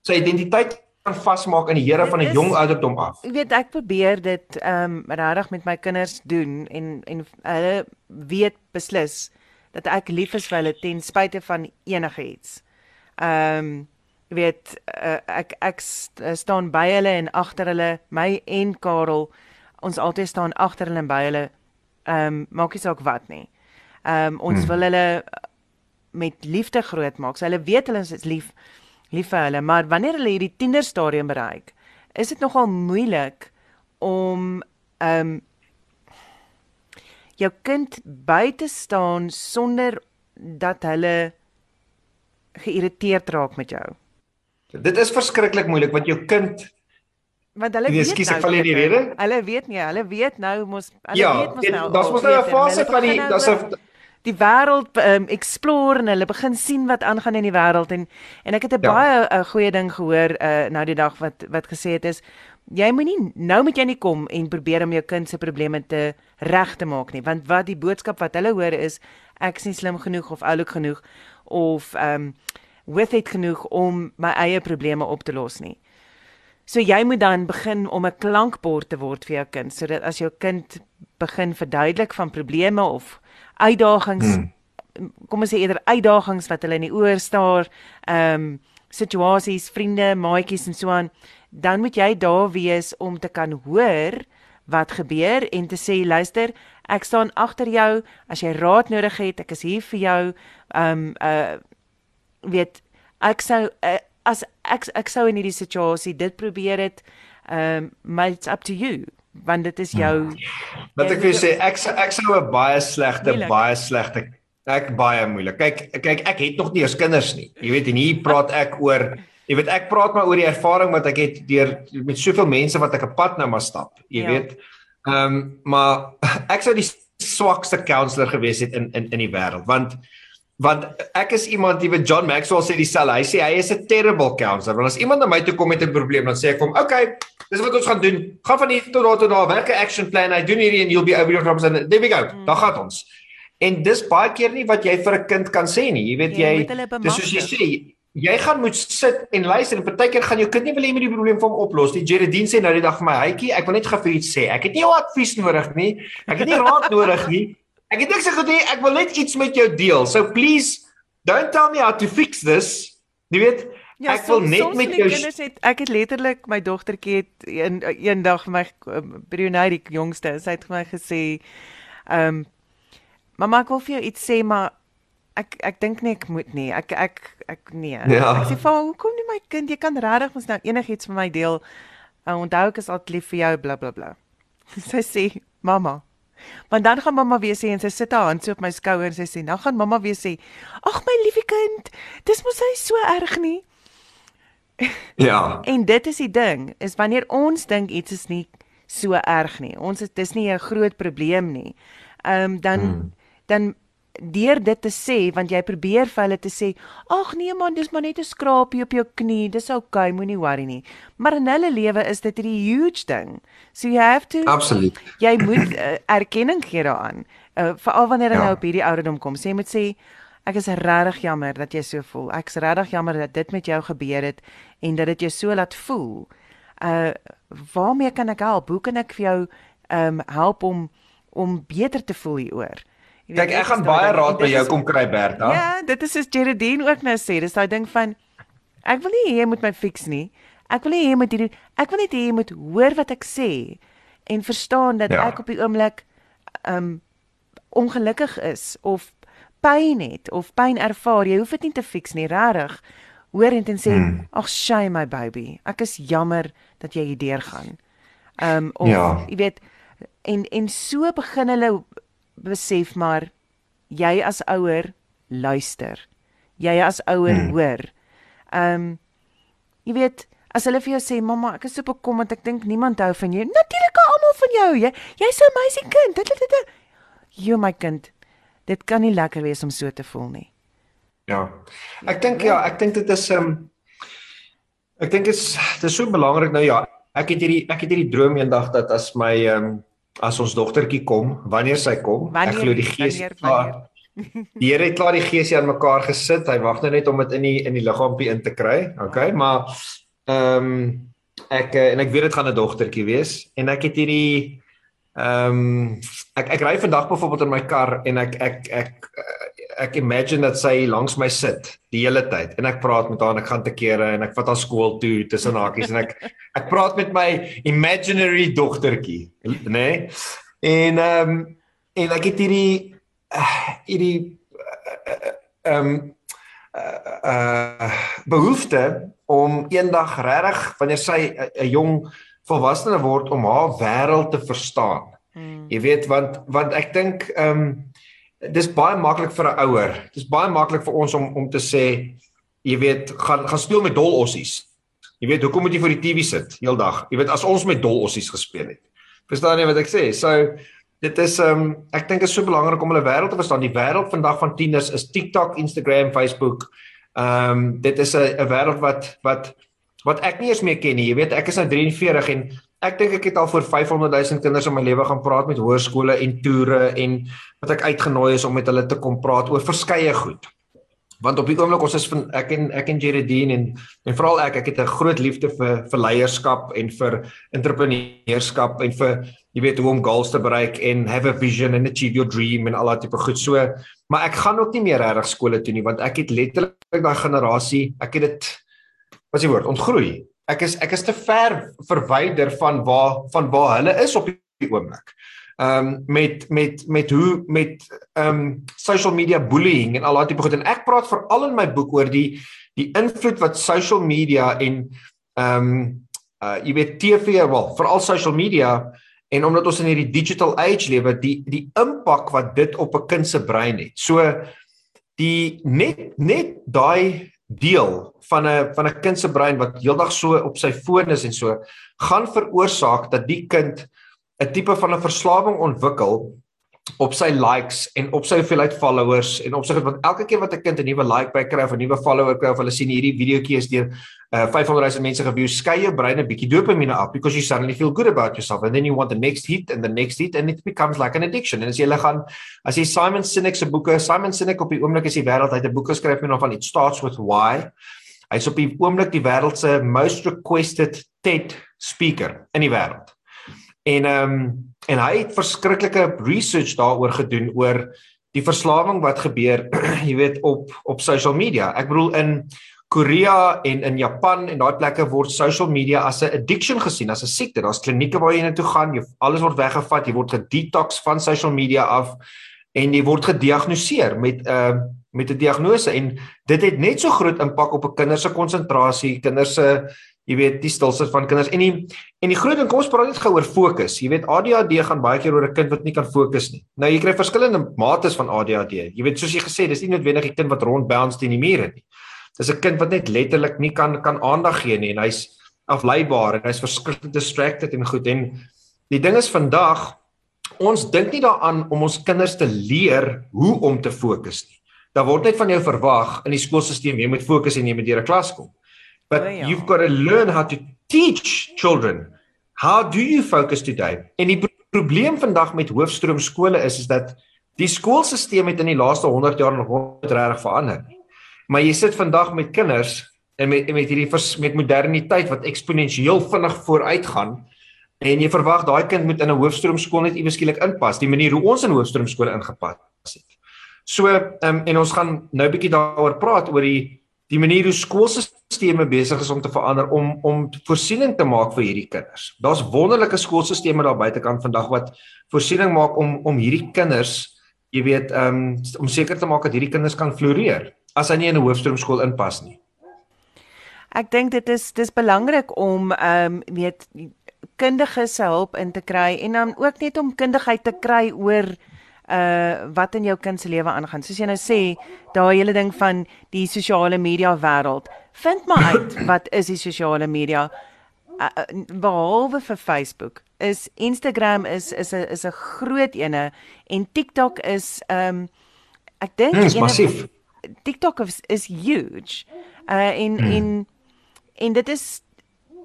B: sy identiteit vasmaak in die Here van 'n jong ouderdom af.
A: Ek weet ek probeer dit ehm um, regtig met my kinders doen en en hulle weet beslis dat ek lief is vir hulle ten spyte van enigiets. Ehm um, weet uh, ek ek staan by hulle en agter hulle my en Karel ons altyd staan agter hulle en by hulle ehm um, maak nie saak wat nie. Ehm um, ons hmm. wil hulle met liefde grootmaak. So hulle weet hulle is lief lief vir hulle, maar wanneer hulle hierdie tienerstadium bereik, is dit nogal moeilik om ehm um, jou kind by te staan sonder dat hulle geïrriteerd raak met jou.
B: Dit is verskriklik moeilik want jou kind
A: want hulle weet
B: skies ek val in die rede.
A: Hulle weet nie, hulle weet nou mos hulle
B: ja,
A: weet mos nou.
B: Ja, daar's mos nou 'n fase van die daar's 'n
A: die wêreld um, explore en hulle begin sien wat aangaan in die wêreld en en ek het 'n ja. baie 'n goeie ding gehoor uh, nou die dag wat wat gesê het is jy moenie nou moet jy nie kom en probeer om jou kind se probleme te reg te maak nie want wat die boodskap wat hulle hoor is ek is nie slim genoeg of oulik genoeg of ehm um, with it genoeg om my eie probleme op te los nie. So jy moet dan begin om 'n klankbord te word vir jou kind sodat as jou kind begin verduidelik van probleme of uitdagings hmm. kom ons sê eerder uitdagings wat hulle in die oor staar, ehm um, situasies, vriende, maatjies en so aan, dan moet jy daar wees om te kan hoor wat gebeur en te sê luister, ek staan agter jou as jy raad nodig het, ek is hier vir jou. Ehm um, uh weet ek sou uh, as ek ek sou in hierdie situasie dit probeer het um maar it's up to you want dit is jou
B: Wat ek wil sê ek ek sou 'n baie slegte moeilijk. baie slegte ek baie moeilik. Kyk kyk ek het nog nie eens kinders nie. Jy weet en hier praat ek oor jy weet ek praat maar oor die ervaring wat ek het deur met soveel mense wat ek 'n pad nou maar stap. Jy ja. weet. Ehm um, maar ek sou die swakste counselor gewees het in in in die wêreld want want ek is iemand die John Maxwell sê dieselfde. Hy sê hy is 'n terrible counselor. Want as iemand na my toe kom met 'n probleem, dan sê ek hom, "Oké, okay, dis wat ons gaan doen. Gaan van hier tot daar tot daar, werk 'n action plan. Hy doen hierdie en you'll be over your problems and there we go. Mm. Dan gaan ons." En dis baie keer nie wat jy vir 'n kind kan sê nie. Jy weet
A: jy
B: jy,
A: moet
B: dis soos jy sê, jy gaan moet sit en luister en partykeer gaan jou kind nie wil hê met die probleem vir hom oplos. Die Jeredine sê nou die dag vir my, "Hytjie, ek wil net gou vir iets sê. Ek het nie jou advies nodig nie. Ek het nie raad nodig nie. Ek het niks gesê nie. Ek wil net iets met jou deel. So please don't tell me how to fix this." Jy weet,
A: Ja,
B: ek wil
A: soms-
B: net
A: soms
B: met jou
A: kinders het ek het letterlik my dogtertjie het een eendag vir my Brunei die jongste, sy het vir my gesê, ehm um, mamma ek wil vir jou iets sê, maar ek ek dink nie ek moet nie. Ek ek ek nee.
B: Ja.
A: Ek sê vir haar, hoekom nie my kind? Jy kan regtig mos nou enigiets met my deel. Uh, onthou ek is altyd lief vir jou bla bla bla. Sy sê, "Mamma, Want dan gaan mamma weer sê en sy sit haar hand so op my skouer en sy sê, "Nou gaan mamma weer sê, ag my liefie kind, dis mos hy so erg nie."
B: Ja.
A: En dit is die ding, is wanneer ons dink iets is nie so erg nie. Ons is dis nie 'n groot probleem nie. Ehm um, dan hmm. dan deur dit te sê want jy probeer vir hulle te sê, "Ag nee man, dis maar net 'n skrapie op jou knie, dis okay, moenie worry nie." Maar in hulle lewe is dit 'n huge ding. So you have to
B: Absoluut.
A: jy moet uh, erkenning gee daaraan. Uh, Veral wanneer jy
B: Ja.
A: nou op hierdie ouderdom kom. Sê jy moet sê ek is regtig jammer dat jy so voel. Ek's regtig jammer dat dit met jou gebeur het en dat dit jou so laat voel. Uh waarmee kan ek help? Hoe kan ek vir jou ehm um, help om om beter te voel hieroor?
B: Kyk,
A: dit
B: ek gaan baie raad by jou kom kry Bertha.
A: Ja, dit is soos Jeredine ook nou sê. Dis daai ding van ek wil nie hê jy moet my fix nie. Ek wil nie hê jy moet hierdie ek wil net hê jy moet hoor wat ek sê en verstaan dat
B: Ja.
A: ek op die oomblik um ongelukkig is of pyn het of pyn ervaar. Jy hoef dit nie te fix nie, regtig. Hoor en dan sê,
B: Hmm.
A: "Ag, shy my baby. Ek is jammer dat jy hier deurgaan." Um of
B: Ja.
A: jy weet en en so begin hulle besef maar jy as ouer luister. Jy as ouer
B: Hmm.
A: hoor. Um jy weet as hulle vir jou sê mamma ek is so bekommerd ek dink niemand hou van jou. Natuurlik almal van jou. Jy jy's 'n meisiekind. Dit dit dit. Jy my kind. Dit kan nie lekker wees om so te voel nie.
B: Ja. Ek dink ja, ek dink dit is ehm um, ek dink dit is dit is so belangrik nou ja. Ek het hierdie ek het hierdie droom eendag dat as my ehm um, as ons dogtertjie kom, wanneer sy kom,
A: Wanneer
B: ek glo die gees
A: wanneer, wanneer?
B: Die Here het klaar die geesie aan mekaar gesit. Hy wag nou net om dit in die in die liggaampie in te kry. Okay, maar ehm um, ek eh, en ek weet dit gaan 'n dogtertjie wees en ek het hierdie ehm um, ek ek ry vandag byvoorbeeld in my kar en ek ek ek ek imagine dat sy langs my sit die hele tyd en ek praat met haar en ek gaan te kere en ek vat haar skool toe tussen hakies en ek ek praat met my imaginary dogtertjie, nê? Nee? En ehm um, en ek het hierdie hierdie ehm um, uh, uh behoefte om eendag regtig wanneer sy 'n jong volwassene word om haar wêreld te verstaan.
A: Hmm.
B: Jy weet want want ek dink ehm um, dis baie maklik vir 'n ouer. Dis baie maklik vir ons om om te sê jy weet gaan gaan speel met dolossies. Jy weet hoekom moet jy voor die TV sit heeldag? Jy weet as ons met dolossies gespeel het. Verstaan jy wat ek sê? So dit is ehm um, ek dink dit is so belangrik om hulle wêreld te verstaan. Die wêreld vandag van tieners is TikTok, Instagram, Facebook. Ehm um, dit is 'n 'n wêreld wat wat wat ek nie eens meer ken nie. Jy weet, ek is nou 43 en ek dink ek het al voor 500 000 kinders in my lewe gaan praat met hoërskole en toere en wat ek uitgenooi is om met hulle te kom praat oor verskeie goed. Want op die oomblik ons is van ek en ek en Jeredine en en veral ek ek het 'n groot liefde vir vir leierskap en vir entrepreneurskap en vir jy weet hoe om goals te bereik en have a vision and achieve your dream en al daai tipe goed. So, maar ek gaan ook nie meer regtig skole toe nie want ek het letterlik daai generasie, ek het dit wat is die woord, ontgroei. Ek is ek is te ver verwyder van waar van waar hulle is op die oomblik. Ehm um, met met met hoe met ehm um, social media bullying en al daai tipe goed en ek praat veral in my boek oor die die invloed wat social media en ehm um, uh jy weet TV wel veral social media en omdat ons in hierdie digital age lewe die die impak wat dit op 'n kind se brein het. So die net net daai deel van 'n van 'n kind se brein wat heeldag so op sy foon is en so gaan veroorsaak dat die kind 'n tipe van 'n verslawing ontwikkel op sy likes en op sy hoeveelheid followers en op sy want elke keer wat 'n kind 'n nuwe like by kry of 'n nuwe follower kry of hulle sien hierdie videoetjie is deur uh 500 000 mense geview, skei jou brein 'n bietjie dopamine af because you suddenly feel good about yourself and then you want the next hit and the next hit and it becomes like an addiction. En as jy hulle gaan as jy Simon Sinek se boeke, Simon Sinek op die oomblik is die wêreld uit 'n boek geskryf hom van it starts with why. Hy's op die oomblik die wêreld se most requested TED speaker in die wêreld. En ehm um, en hy het verskriklike research daaroor gedoen oor die verslawing wat gebeur, jy weet op op social media. Ek bedoel in Korea en in Japan en daai plekke word social media as 'n addiction gesien, as 'n siekte. Daar's klinieke waar jy na toe gaan, jy alles word weggevat, jy word gedetox van social media af en jy word gediagnoseer met 'n uh, met 'n diagnose en dit het net so groot impak op 'n kinders se konsentrasie, kinders se jy weet die stilste van kinders en die en die groot ding kom ons praat net gou oor fokus. Jy weet ADHD gaan baie keer oor 'n kind wat nie kan fokus nie. Nou jy kry verskillende mates van ADHD. Jy weet soos jy gesê, dis nie noodwendig 'n kind wat rond bounce teen die mure nie. Dis 'n kind wat net letterlik nie kan kan aandag gee nie en hy's afleibaar en hy's verskriklik distracted en goed en die ding is vandag ons dink nie daaraan om ons kinders te leer hoe om te fokus nie. Daar word net van jou verwag in die skoolstelsel jy moet fokus en jy moet deur 'n klas kom. But oh, ja. you've got to learn how to teach children. How do you focus today? En die probleem vandag met hoofstroom skole is is dat die skoolstelsel het in die laaste 100 jaar nog nooit regtig verander. Maar jy sit vandag met kinders en met met hierdie vers, met moderniteit wat eksponensieel vinnig vooruitgaan en jy verwag daai kind moet in 'n hoofstroom skool net iewes skielik inpas, die manier hoe ons in hoofstroom skole ingepas het. So, ehm um, en ons gaan nou 'n bietjie daaroor praat oor die die manier hoe skoolstelsels besig is om te verander om om voorsiening te maak vir hierdie kinders. Daar's wonderlike skoolstelsels daar buitekant vandag wat voorsiening maak om om hierdie kinders, jy weet, um, om seker te maak dat hierdie kinders kan floreer as hy nie in 'n hoofstroomskool inpas nie.
A: Ek dink dit is dis belangrik om ehm um, weet kundige se hulp in te kry en dan ook net om kundigheid te kry oor uh wat in jou kind se lewe aangaan. Soos jy nou sê, daai hele ding van die sosiale media wêreld. Vind maar uit wat is die sosiale media uh, uh, behalwe vir Facebook. Is Instagram is is 'n is 'n groot ene en TikTok is um ek dink
B: hmm, is massief.
A: TikTok is, is huge. Uh en hmm. en en dit is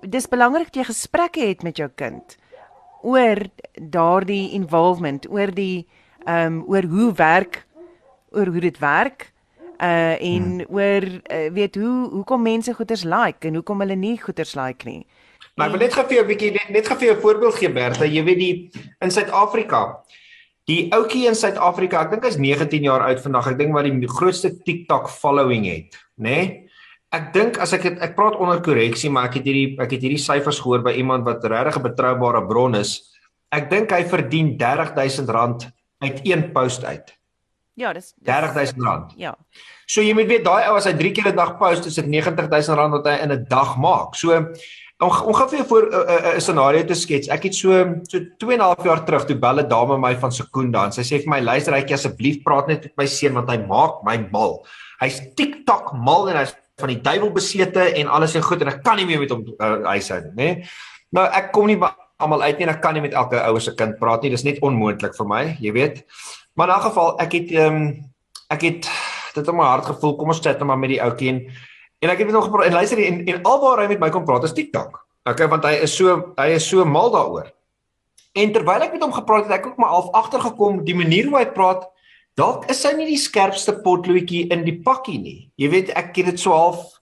A: dis belangrik dat jy gesprekke het met jou kind oor daardie involvement, oor die ehm um, oor hoe werk oor hoe dit werk uh en hmm. oor uh, weet hoe hoekom mense goeders like en hoekom hulle nie goeders like nie.
B: Maar ek wil net gou vir jou 'n bietjie net, net gou vir jou 'n voorbeeld gee Bertha, jy weet die in Suid-Afrika. Die ouetjie in Suid-Afrika, ek dink hy's 19 jaar oud vandag. Ek dink wat die grootste TikTok following het, nê? Nee? Ek dink as ek het, ek praat onder korreksie, maar ek het hierdie ek het hierdie syfers gehoor by iemand wat regtig 'n betroubare bron is. Ek dink hy verdien R30000 uit een post uit.
A: Ja, dis
B: R30000.
A: Ja.
B: So jy moet weet daai ou as hy 3 keer 'n dag post, is dit R90000 wat hy in 'n dag maak. So om om gaan vir jou voor 'n scenario te skets. Ek het so so 2 en 'n half jaar terug toe bel 'n dame my van Sekunda en sy sê vir my luister hytjie asseblief praat net met my seun want hy maak my mal. Hy's TikTok mal en hy's van die duiwel besete en alles is goed en ek kan nie meer met hom uh, huishou nie, nê? Nou ek kom nie almal uit nie en ek kan nie met elke ouer se kind praat nie. Dis net onmoontlik vir my, jy weet. Maar in 'n geval, ek het ehm um, ek het dit in my hart gevoel. Kom ons chat net maar met die ouetjie en en ek het net nog gepraat en luister en en alwaar hy met my kom praat is TikTok. Okay, want hy is so hy is so mal daaroor. En terwyl ek met hom gepraat het, ek ook maar half agtergekom die manier hoe hy praat Dalk is hy nie die skerpste potloetjie in die pakkie nie. Jy weet ek het dit so half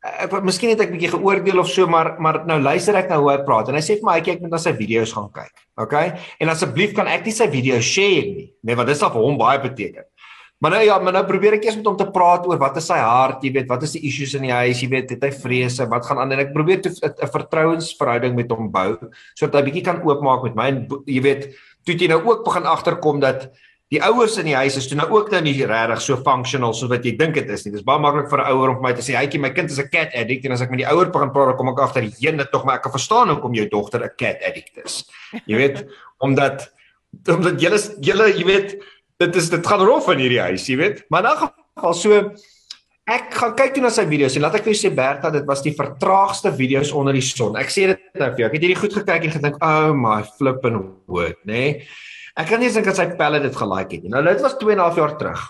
B: ek wat miskien het ek bietjie geoordeel of so maar maar nou luister ek nou hoe hy praat en hy sê vir my hy kyk net na sy video's gaan kyk. Okay? En asseblief kan ek nie sy video share nie. Nee, want dit sal vir hom baie beteken. Maar nou ja, maar nou probeer ek eers met hom te praat oor wat is sy hart, jy weet, wat is die issues in die huis, jy weet, het hy vrese, wat gaan aan en ek probeer 'n vertrouensverhouding met hom bou sodat hy bietjie kan oopmaak met my en jy weet, toe jy nou ook begin agterkom dat die ouers in die huis is toe nou ook nou nie regtig so functional soos wat jy dink dit is nie. Dit is baie maklik vir 'n ouer om vir my te sê, "Hytjie, my kind is 'n cat agent." En as ek met die ouer begin praat, kom ek agter, "Jene, tog maar ek kan verstaan hoekom jou dogter 'n cat addict is." Jy weet, omdat omdat julle julle, jy weet, dit is dit gaan rof in hierdie huis, jy weet. Maar in 'n geval so ek gaan kyk toe na sy video's en laat ek vir jou sê Bertha, dit was die vertraagste video's onder die son. Ek sê dit nou vir jou. Ek het hierdie goed gekyk en gedink, "Oh my flipping word," nê? Nee? Ek kan nie eens dink dat sy pelle dit gelike het nie. Nou dit was 2 en 'n half jaar terug.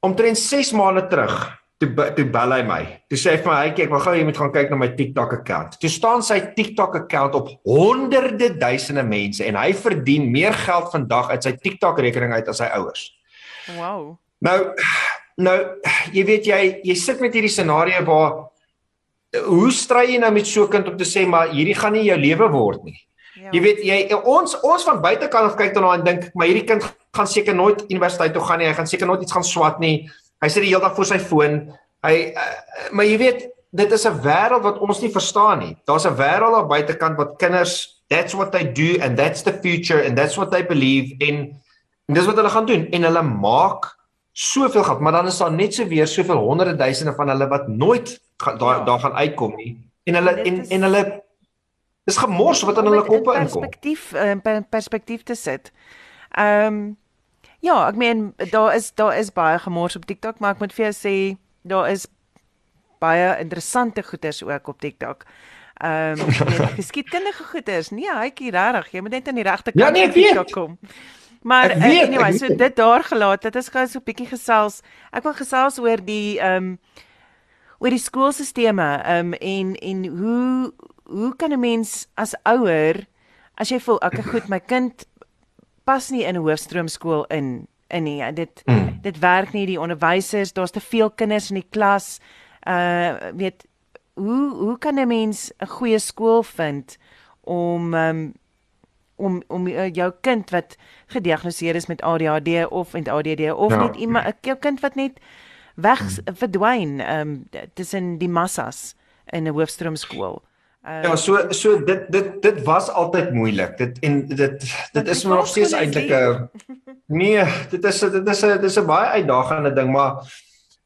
B: Omtrent 6 maande terug, toe toe bel hy my. Toe sê hy vir my, "Hey, ek wil gou jy moet gaan kyk na my TikTok account." Toe staan sy TikTok account op honderde duisende mense en hy verdien meer geld vandag uit sy TikTok rekening uit as sy ouers.
A: Wow.
B: Nou nou jy weet jy jy sit met hierdie scenario waar hoe stry jy nou met so 'n kind om te sê maar hierdie gaan nie jou lewe word nie.
A: Ja.
B: Jy weet jy ons ons van buitekant af kyk daarna en dink maar hierdie kind gaan seker nooit universiteit toe gaan nie. Hy gaan seker nooit iets gaan swat nie. Hy sit die hele dag voor sy foon. Hy uh, maar jy weet dit is 'n wêreld wat ons nie verstaan nie. Daar's 'n wêreld daar buitekant wat kinders that's what they do and that's the future and that's what they believe in. En dis wat hulle gaan doen en hulle maak soveel geld, maar dan is daar net so weer soveel honderde duisende van hulle wat nooit ga, daar
A: Ja.
B: daar gaan uitkom nie. En hulle en
A: is-
B: en hulle dis gemors wat in
A: Om
B: hulle
A: in
B: koppe inkom.
A: Perspektief in per, perspektief te sit. Ehm ja, ek meen daar is daar is baie gemors op TikTok, maar ek moet vir jou sê daar is baie interessante goeders ook op TikTok. Ehm um, geskiedkundige goeders. Nee, hytjie regtig, jy moet net aan die regte
B: Ja,
A: kant
B: nee, ek weet.
A: TikTok kom. Maar
B: Ek
A: uh,
B: weet, ek
A: anyway, so
B: dit.
A: daar gelaat. Dit is gou so 'n bietjie gesels. Ek wil gesels oor die ehm um, oor die skoolstelsels um, en en hoe hoe kan 'n mens as ouer as jy voel ek goed my kind pas nie in 'n hoofstroomskool in in nie en dit
B: Mm.
A: dit werk nie die onderwysers daar's te veel kinders in die klas uh weet hoe hoe kan 'n mens 'n goeie skool vind om um, om om uh, jou kind wat gediagnoseer is met ADHD of met ADD of
B: Ja.
A: net iemand 'n jou kind wat net weg verdwyn um, tussen die massas in 'n hoofstroomskool. Uh,
B: Ja, so so dit dit dit was altyd moeilik. Dit en dit dit is nog steeds eintlik 'n Nee, dit is dit is 'n dit is 'n baie uitdagende ding, maar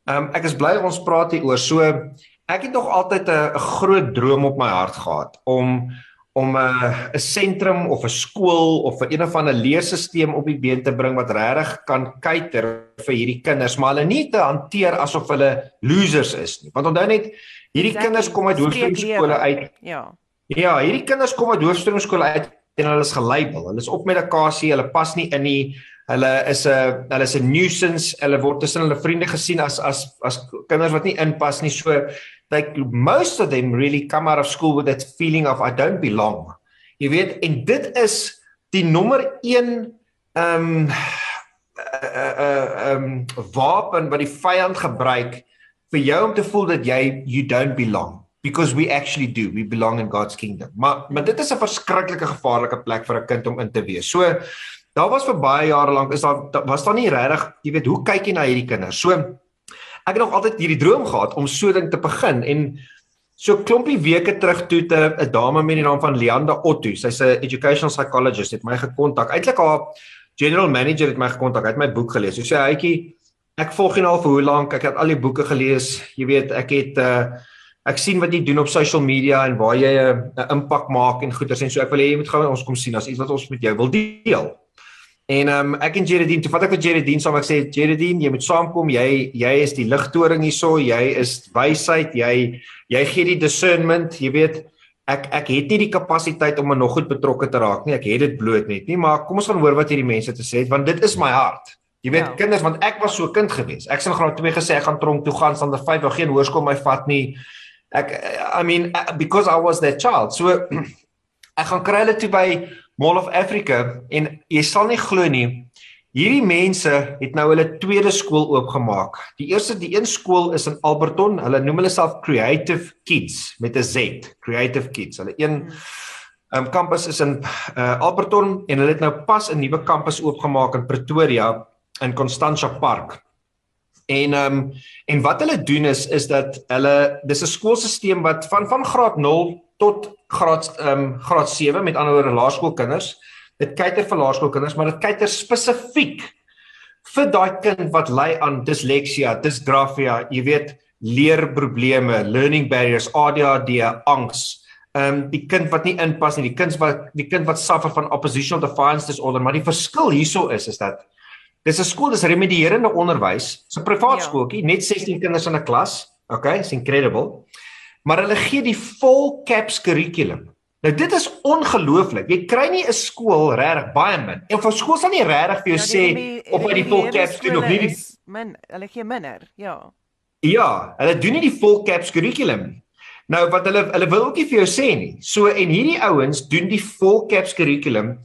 B: ehm um, ek is bly ons praat hier oor. So ek het nog altyd 'n groot droom op my hart gehad om om 'n 'n sentrum of 'n skool of 'n een of ander leerstelsel op die been te bring wat regtig kan kuiter vir hierdie kinders, maar hulle nie te hanteer asof hulle losers is nie. Want onthou net hierdie
A: Exactly.
B: kinders kom uit
A: lewe.
B: uit
A: ja.
B: Ja, hierdie kinders kom uit hoofstroomskole uit en hulle is gelabel. Hulle is op medikasie, hulle pas nie in nie. Hulle is 'n hulle is 'n nuisance. Hulle word tussen hulle vriende gesien as as as kinders wat nie inpas nie. So like most of them really come out of school with that feeling of I don't belong. Jy weet, en dit is die nommer 1 ehm um, uh uh um wapen wat die vyand gebruik vir jou om te voel dat jy you don't belong. Because we actually do. We belong in God's kingdom. Maar maar dit is 'n verskriklike gevaarlike plek vir 'n kind om in te wees. So daar was vir baie jare lank is daar da- was daar nie regtig jy weet hoe kyk jy na hierdie kinders? So ek het nog altyd hierdie droom gehad om so ding te begin en so klompie weke terug toe te 'n dame met die naam van Leanda Otto. Sy's 'n educational psychologist het my gekontak. Eintlik haar general manager het my gekontak hy het my boek gelees. So sê hytjie ek volg jou al vir hoe lank. Ek het al die boeke gelees. Jy weet ek het uh, ek sien wat jy doen op social media en waar jy 'n uh, impak maak en goeders en so. Ek wil hê jy moet gou ons kom sien as iets wat ons met jou wil deel En ehm um, ek en Jeredine, toe vat ek vir Jeredine saam ek sê Jeredine, jy moet saamkom. Jy jy is die ligtoring hierso, jy is wysheid, jy jy gee die discernment, jy weet ek ek het nie die kapasiteit om nog goed betrokke te raak nie. Ek het dit bloot net nie, maar kom ons gaan hoor wat hierdie mense te sê het want dit is my hart. Jy weet
A: Ja.
B: kinders want ek was so kind gewees. Ek in graad 2 gesê ek gaan tronk toe gaan, standaard 5 wou geen hoërskool my vat nie. Ek I mean because I was that child. So ek gaan kry hulle toe by Mall of Africa en jy sal nie glo nie. Hierdie mense het nou hulle tweede skool oopgemaak. Die eerste die een skool is in Alberton. Hulle noem hulle self Creative Kids met 'n Z, Creative Kids. Hulle een um, kampus is in uh, Alberton en hulle het nou pas 'n nuwe kampus oopgemaak in Pretoria in Constantia Park. En ehm um, en wat hulle doen is is dat hulle dis 'n skoolstelsel wat van van graad 0 tot graad ehm um, graad 7 met ander woorde laerskoolkinders. Dit kyker vir laerskoolkinders, maar dit kyker spesifiek vir daai kind wat ly aan disleksia, dysgrafia, jy weet, leerprobleme, learning barriers, ADHD, angs. Ehm um, die kind wat nie inpas nie, die kind wat die kind wat suffer van oppositional defiance disorder, maar die verskil hierso is is dat Dis 'n skool, dis remedierende onderwys. 'n privaat
A: Ja.
B: skooltjie, net 16 kinders in 'n klas. Okay, it's incredible. Maar hulle gee die vol caps kurrikulum. Nou dit is ongelooflik. Jy kry nie 'n skool regtig baie min. En van skool sal nie regtig vir jou
A: Ja,
B: sê of by die full caps doen of nie die
A: min, hulle gee minder. Ja.
B: Ja, hulle doen nie die full caps kurrikulum nie. Nou wat hulle hulle wil ook nie vir jou sê nie. So en hierdie ouens doen die full caps kurrikulum.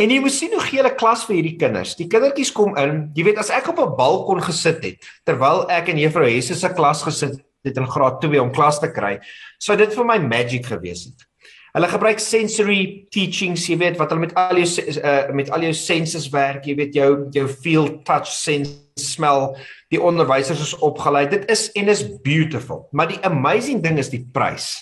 B: En jy moet sien hoe gee hulle klas vir hierdie kinders. Die kindertjies kom in. Jy weet as ek op 'n balkon gesit het terwyl ek in Juffrou Hesse se klas gesit het in graad 2 om klas te kry, sou dit vir my magic gewees het. Hulle gebruik sensory teachings, jy weet wat hulle met al jou uh, met al jou senses werk, jy weet jou jou feel, touch, sense, smell. Die onderwysers is opgelei. Dit is en is beautiful. Maar die amazing ding is die prys.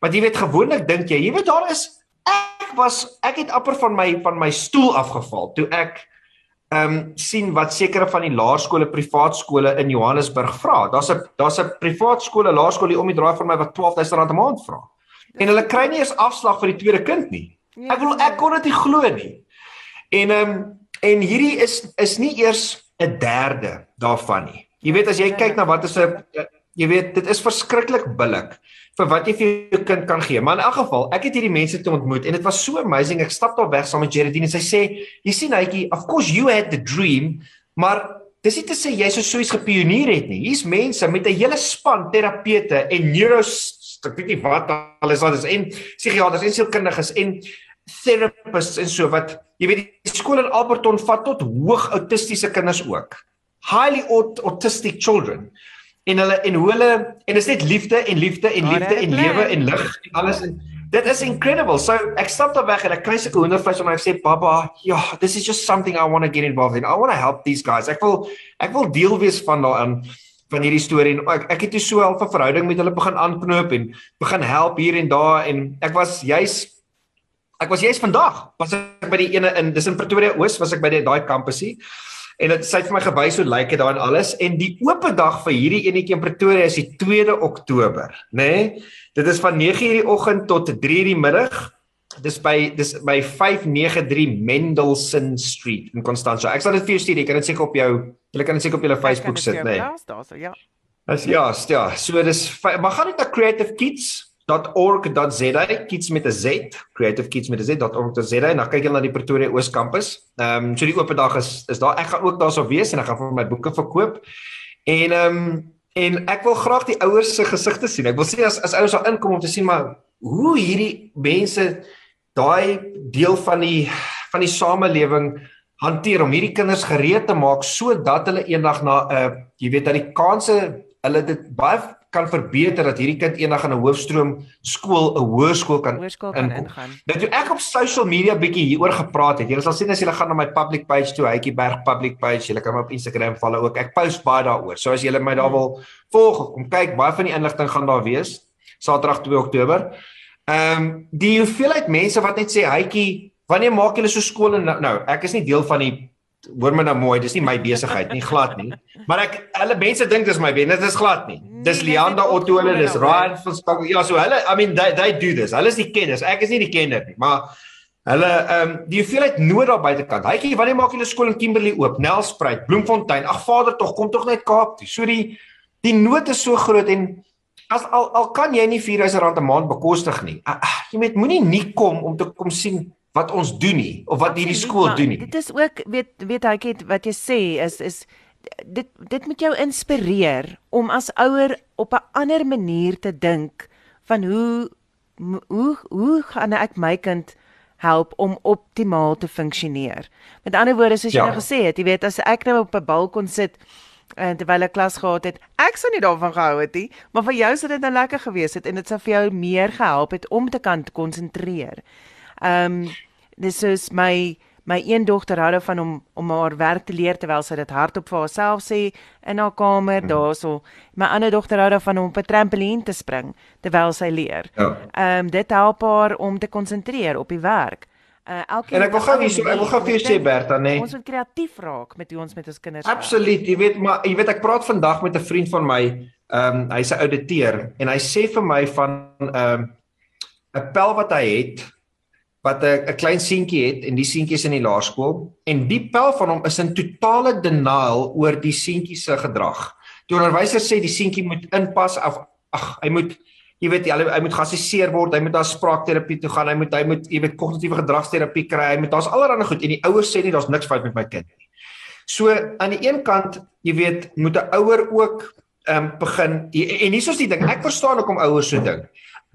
B: Want jy weet gewoonlik dink jy, jy weet daar is ek was ek het amper van my van my stoel afgeval toe ek ehm um, sien wat sekere van die laerskole, privaat skole in Johannesburg vra. Daar's 'n daar's 'n privaat skole, laerskool hier om die draai van my wat R12000 'n maand vra. En hulle kry nie eens afslag vir die tweede kind nie.
A: Ja,
B: Ek wil ek kon dit nie glo nie. En ehm um, en hierdie is is nie eers 'n derde daarvan nie. Jy weet as jy kyk na wat is 'n jy weet dit is verskriklik billik vir wat jy vir jou kind kan gee. Maar in elk geval, ek het hierdie mense te ontmoet en dit was so amazing. Ek stap daar weg saam met Geraldine en sy sê, "Jy sien Hytjie, of course you had the dream, maar dis nie te sê jy sou so iets gepionier het nie. Hier's mense met 'n hele span terapeute en neuros ek weet nie wat alles is en psigiaters en sielkundiges en therapists en so wat jy weet die skool in Alberton vat tot hoog autistiese kinders ook. Highly aut autistic children. En hulle en hoe hulle en dit is net liefde en liefde en liefde
A: hulle
B: en lewe en lig en alles en dit is incredible. So ek stap daar weg en ek kry sulke hoendervleis en ek sê baba, ja, this is just something I want to get involved in. I want to help these guys. Ek wil ek wil deel wees van daarin van hierdie storie en ek ek het toe so 'n verhouding met hulle begin aanknoop en begin help hier en daar en ek was juis ek was juis vandag was ek by die ene in dis in Pretoria Oos was ek by daai kampusie en dit sy het vir my gewys hoe lyk dit daar en alles en die oop dag vir hierdie enetjie in Pretoria is die 2de Oktober nê nee? dit is van 9:00 die oggend tot 3:00 die middag dis by dis by 593 Mendelssohn Street in Constantia ek sal dit vir jou stuur jy kan dit seker op jou jy kan dit seker op jou Facebook sit nê nee?
A: Daarso, ja.
B: As ja, ja, so dis maar gaan net na creativekids.org.za, kids met 'n Z, creativekids met 'n Z.org.za en dan kyk jy na die Pretoria Oos kampus. Ehm um, so die oop dag is is daar ek gaan ook daarso wees en ek gaan vir my boeke verkoop. En ehm um, en ek wil graag die ouers se gesigte sien. Ek wil sien as as ouers daar inkom om te sien maar hoe hierdie mense daai deel van die van die samelewing hanteer om hierdie kinders gereed te maak sodat hulle eendag na 'n uh, jy weet dat die kanse hulle dit baie kan verbeter dat hierdie kind eendag in 'n hoofstroom skool 'n hoërskool kan
A: Hoërskool kan ingaan.
B: Nou toe ek op social media bietjie hieroor gepraat het. Julle sal sien as julle gaan na my public page toe, Hytjie Berg public page, julle kan my op Instagram follow ook. Ek post baie daaroor. So as julle my daar wil volg of kom kyk, baie van die inligting gaan daar wees. Saterdag 2 Oktober. Ehm um, die hoeveelheid mense wat net sê Hytjie, wanneer maak julle so skool en nou, nou ek is nie deel van die hoor my nou mooi, dis nie my besigheid nie, glad nie. Maar ek hulle mense dink dis my besigheid, dit is glad nie.
A: Nee,
B: Dis Lianda
A: het
B: Otto, hulle, dis Ryan van Spak. Ja, so hulle I mean they they do this. Hulle is die kenners. Ek is nie die kenner nie, maar hulle ehm um, die hoeveelheid nood daar buitekant. Hytjie, wanneer maak julle skool in Kimberley oop? Nelspruit, Bloemfontein. Ag Vader tog, kom tog net Kaap toe. So die die nood is so groot en as al al kan jy nie R4000 'n maand bekostig nie. Uh, uh, jy weet moenie nie kom om te kom sien wat ons doen nie of wat hierdie skool doen nie.
A: Dit is ook weet weet hy het wat jy sê is is dit dit moet jou inspireer om as ouer op 'n ander manier te dink van hoe hoe hoe gaan ek my kind help om optimaal te funksioneer. Met ander woorde soos jy
B: Ja.
A: nou gesê het, jy weet as ek nou op 'n balkon sit en terwyl ek klas gehad het, ek sou nie daarvan gehou het nie, maar vir jou sou dit nou lekker gewees het en dit sou vir jou meer gehelp het om te kan konsentreer. Ehm um, dis soos my my een dogter hou daarvan om om haar werk te leer terwyl sy dit hardop vir haarself sê in haar kamer daarso. My ander dogter hou daarvan om op 'n trampolien te spring terwyl sy leer.
B: Ja.
A: Ehm um, dit help haar om te konsentreer op die werk. Uh elkeen
B: En ek wil gou
A: ander
B: hierso, ek wil gou vir jou sê Bertha, nê.
A: Ons moet kreatief raak met hoe ons met ons kinders.
B: Absoluut, jy weet maar jy weet ek praat vandag met 'n vriend van my, ehm um, hy's 'n ouditeur en hy sê vir my van ehm um, 'n pel wat hy het wat 'n klein seentjie het en die seentjie is in die laerskool en die pel van hom is in totale denial oor die seentjie se gedrag. Die onderwyser sê die seentjie moet inpas of ag hy moet jy weet hy, hy moet geassesseer word, hy moet na spraakterapie toe gaan, hy moet hy moet jy weet kognitiewe gedragsterapie kry. Hy moet daar's allerlei goed en die ouers sê nie daar's niks fout met my kind nie. So aan die een kant, jy weet, moet 'n ouer ook ehm um, begin en hier is die ding, ek verstaan hoekom ouers so dink.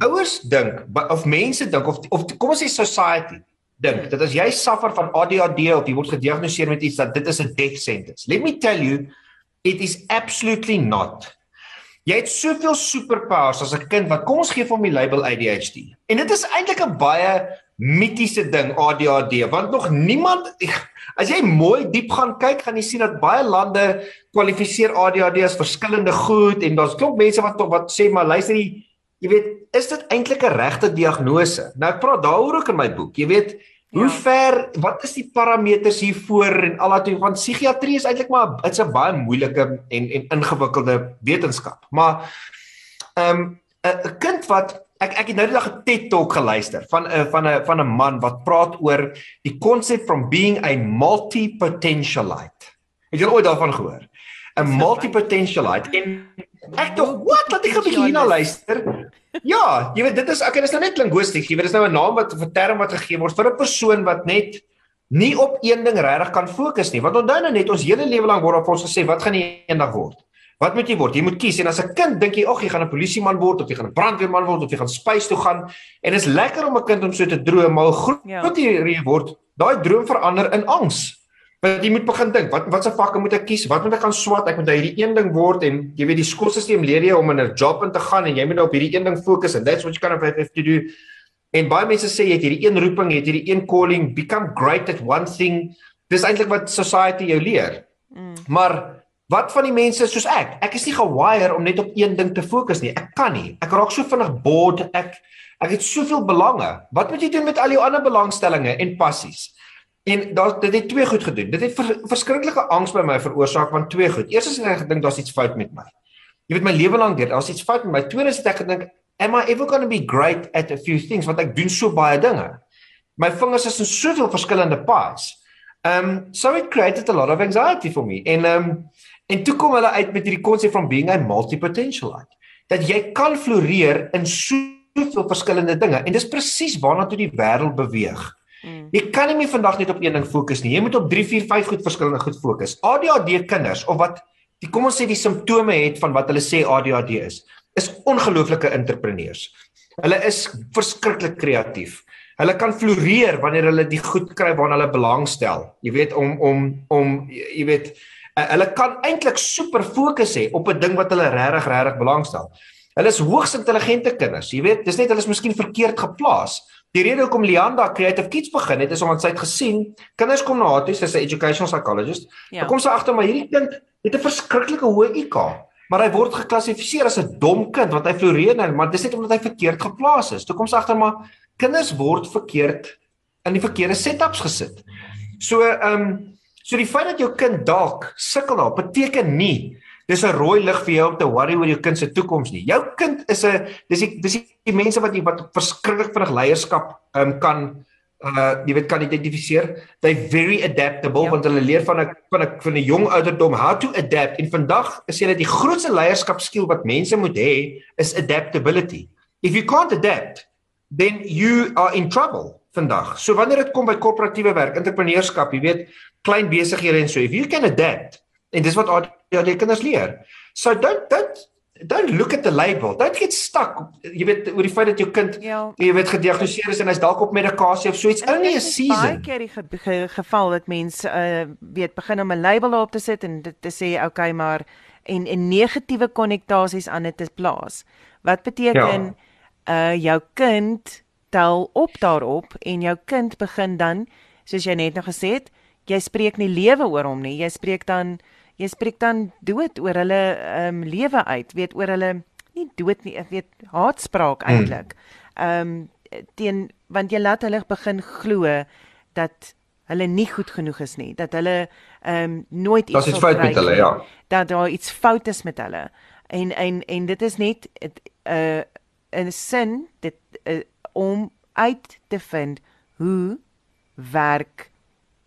B: Ouers dink of mense dink of of kom ons sê society dink dat as jy suffer van ADHD of jy word gediagnoseer met iets dat dit is 'n death sentence. Let me tell you, it is absolutely not. Jy het soveel superpowers as 'n kind wat kom ons gee hom die label ADHD. En dit is eintlik 'n baie mitiese ding ADHD want nog niemand As jy mooi diep gaan kyk, gaan jy sien dat baie lande kwalifiseer ADHD as verskillende goed en daar's klop mense wat wat sê maar luister jy, jy weet, is dit eintlik 'n regte diagnose? Nou ek praat daaroor ook in my boek. Jy weet, hoe ja. ver wat is die parameters hiervoor en alatoe want psigiatrie is eintlik maar dit's 'n baie moeilike en en ingewikkelde wetenskap. Maar ehm um, 'n kind wat ek ek het nou die dag 'n TED Talk geluister van 'n eh, van 'n van 'n man wat praat oor die konsep from being a multi-potentialite. Het jy ooit daarvan gehoor? 'n Multi-potentialite. En ek dink, wat laat ek 'n bietjie hierna luister? Ja, jy weet dit is ek dit is nou net linguisties. Jy weet dis nou 'n naam wat 'n term wat gegee word vir 'n persoon wat net nie op een ding regtig kan fokus nie. Want onthou nou net ons hele lewe lank word op ons gesê wat gaan jy eendag word? Wat moet jy word? Jy moet kies en as 'n kind dink jy, "Ag, jy gaan 'n polisieman word of jy gaan 'n brandweerman word of jy gaan spys toe gaan." En dit is lekker om 'n kind om so te droom, maar groot ja. jy word, daai droom verander in angs. Want jy moet begin dink, wat watse vakke moet ek kies? Wat moet ek gaan swat? Ek moet nou hierdie een ding word en jy weet die skoolstelsel leer jou om in 'n job in te gaan en jy moet nou op hierdie een ding fokus and that's what you kind of have to do. En baie mense sê jy het hierdie een roeping, jy het hierdie een calling, become great at one thing. Dis eintlik wat society jou leer. Mm. Maar Wat van die mense soos ek? Ek is nie gewire om net op een ding te fokus nie. Ek kan nie. Ek raak so vinnig bored. Ek ek het soveel belange. Wat moet jy doen met al jou ander belangstellings en passies? En daar dit het twee goed gedoen. Dit het ver, verskriklike angs by my veroorsaak van twee goed. Eerstens het ek gedink daar's iets fout met my. Jy weet my lewe lank dit, daar's iets fout met my. Tweedens het ek gedink, am I ever going to be great at a few things want ek doen so baie dinge. My vingers is in soveel verskillende pies. Um so it created a lot of anxiety for me. En um En toe kom hulle uit met hierdie konsep van being a multi-potentialite. Dat jy kan floreer in soveel verskillende dinge en dis presies waarna toe die wêreld beweeg. Mm. Jy kan nie meer vandag net op een ding fokus nie. Jy moet op 3, 4, 5 goed verskillende goed fokus. ADHD kinders of wat die kom ons sê die simptome het van wat hulle sê ADHD is, is ongelooflike entrepreneurs. Hulle is verskriklik kreatief. Hulle kan floreer wanneer hulle die goed kry waarna hulle belangstel. Jy weet om om om jy weet Uh, hulle kan eintlik super fokus hê op 'n ding wat hulle regtig regtig belangstel. Hulle is hoogs intelligente kinders. Jy weet, dis net hulle is miskien verkeerd geplaas. Die rede hoekom Leanda Creative Kids begin het is omdat sy het gesien kinders kom na haar toe, sy's 'n educational psychologist. Ja. Dan kom sy agter maar hierdie kind het 'n verskriklike hoë IQ, maar hy word geklassifiseer as 'n dom kind want hy floreer nou, maar dis net omdat hy verkeerd geplaas is. Toe kom sy agter maar kinders word verkeerd in die verkeerde setups gesit. So, ehm um, So die feit dat jou kind dalk sukkel daar beteken nie dis 'n rooi lig vir jou om te worry oor jou kind se toekoms nie. Jou kind is 'n dis die dis die mense wat jy wat verskriklik vinnig leierskap um, kan uh jy weet kan identifiseer. They very adaptable ja. want hulle leer van 'n van 'n van 'n jong ouderdom how to adapt. En vandag is dit die grootste leierskapskill wat mense moet hê is adaptability. If you can't adapt, then you are in trouble vandag. So wanneer dit kom by korporatiewe werk, entrepreneurskap, jy weet, klein besighede en so, if you can adapt, en dis wat ADHD kinders leer. So don't don't don't look at the label. Don't get stuck. Jy weet oor die feit dat jou kind ja. jy weet gediagnoseer is en hy's dalk op medikasie of so iets. Only a season.
A: Baie keer die ge ge geval dat mense uh weet begin om 'n label op te sit en dit te sê okay, maar en en negatiewe konnotasies aan dit te plaas. Wat beteken ja. uh jou kind tel op daarop en jou kind begin dan soos jy net nou gesê het, jy spreek nie lewe oor hom nie. Jy spreek dan jy spreek dan dood oor hulle ehm um, lewe uit, weet oor hulle nie dood nie, ek weet haatspraak hmm. eintlik. Ehm um, teen want jy laat hulle begin glo dat hulle nie goed genoeg is nie, dat hulle ehm um, nooit
B: iets Dit is fout met hulle, ja.
A: Dat daar iets fout is met hulle. En en en dit is net 'n uh, 'n sin dit uh, om uit te vind hoe werk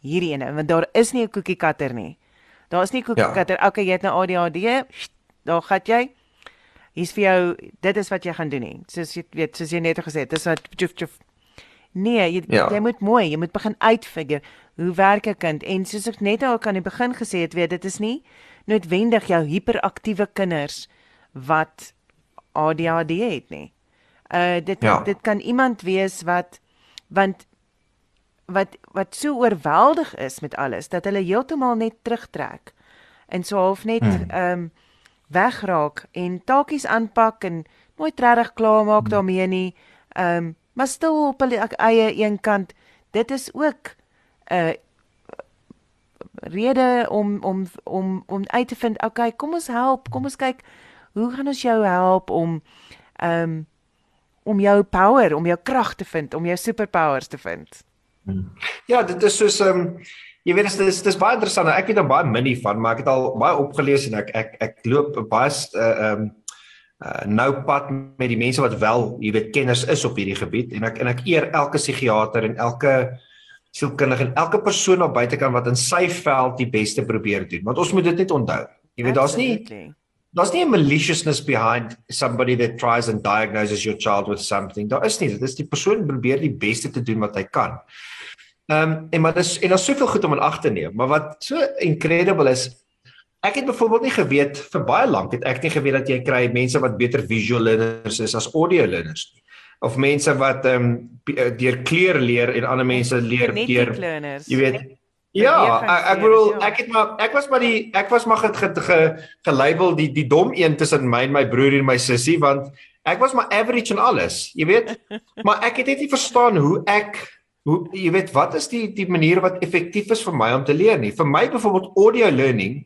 A: hierdie ene want daar is nie 'n cookie cutter nie. Daar is nie cookie ja. Okay, jy het nou ADHD. Daar gaan jy. hier's vir jou dit is wat jy gaan doen nie. Soos jy weet, soos jy net gesê het, dis wat tjof tjof. Nee, jy ja. jy moet mooi, jy moet begin uitfigure hoe werk 'n kind en soos ek net al kan in die begin gesê het, weet dit is nie noodwendig jou hiperaktiewe kinders wat ADHD het nie. Uh dit ja. dit kan iemand wees wat want wat wat so oorweldig is met alles dat hulle heeltemal net terugtrek en so half net hmm. ehm um, wegraak en taakies aanpak en nooit regtig klaar maak hmm. daarmee nie. Ehm um, maar stil op hulle eie een kant. Dit is ook 'n uh, rede om om om om uit te vind, okay, kom ons help, kom ons kyk hoe gaan ons jou help om ehm um, om jou power, om jou krag te vind, om jou superpowers te vind.
B: Ja, dit is soos ehm um, jy weet dit is dit is baie interessant. Ek weet dan baie min hiervan, maar ek het al baie opgelees en ek ek ek loop baie eh, ehm uh, um, uh, nou pad met die mense wat wel, jy weet, kenners is op hierdie gebied en ek en ek eer elke psigiater en elke sielkundige en elke persoon op buitekant wat in sy veld die beste probeer doen. Want ons moet dit net onthou. Jy weet, daar's nie daar's nie 'n maliciousness behind somebody that tries and diagnoses your child with something. Daar is nie. Dit is die persoon probeer die beste te doen wat hy kan. Ehm um, en maar dis en daar's soveel goed om in ag te neem, maar wat so incredible is Ek het byvoorbeeld nie geweet vir baie lank het ek nie geweet dat jy kry mense wat beter visual learners is as audio learners nie. Of mense wat ehm um, deur kleur leer en ander mense leer deur jy weet Ja, ek, ek bedoel ja. ek het maar ek was maar die ek was maar ge, ge, gelabel die die dom een tussen my en my broer en my sussie want ek was maar average en alles, jy weet. maar ek het net nie verstaan hoe ek hoe jy weet wat is die die manier wat effektief is vir my om te leer nie. Vir my byvoorbeeld audio learning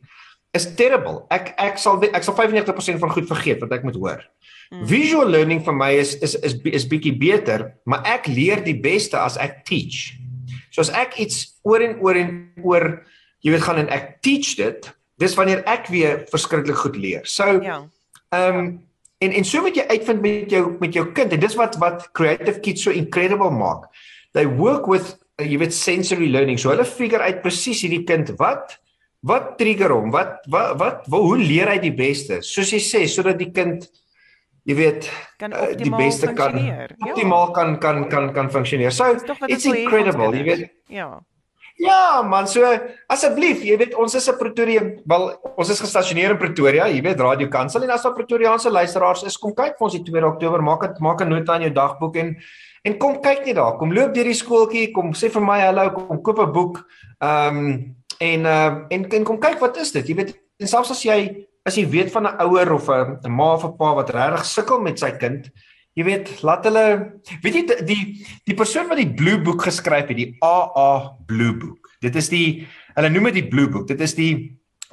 B: is terrible. Ek ek sal ek sal 95% van goed vergeet wat ek moet hoor. Hmm. Visual learning vir my is is is is bietjie beter, maar ek leer die beste as ek teach. So as ek iets oor en oor en oor jy weet gaan en ek teach dit, dis wanneer ek weer verskriklik goed leer. So ja. Ehm um, en en so moet jy uitvind met jou met jou kind en dis wat wat creative kids so incredible maak. They work with uh, jy weet sensory learning. So hulle figure uit presies hierdie kind wat Wat trigger hom? Wat wat wat hoe leer hy die beste? Soos jy sê, sodat die kind jy weet kan uh, die beste kan ja. optimaal ja. kan kan kan kan funksioneer. So it's incredible, jy weet. Ja. Ja, man, so asseblief, jy weet ons is 'n Pretoria, wel ons is gestasioneer in Pretoria, jy weet Radio Kansel en as daar Pretoriaanse luisteraars is, kom kyk vir ons die 2 Oktober, maak dit maak 'n nota in jou dagboek en en kom kyk net daar, kom loop deur die skooltjie, kom sê vir my hallo, kom koop 'n boek. Ehm um, en uh en, en kom kyk wat is dit jy weet en selfs as jy as jy weet van 'n ouer of 'n ma of 'n pa wat regtig sukkel met sy kind jy weet laat hulle weet jy die die persoon wat die blue book geskryf het die AA blue book dit is die hulle noem dit die blue book dit is die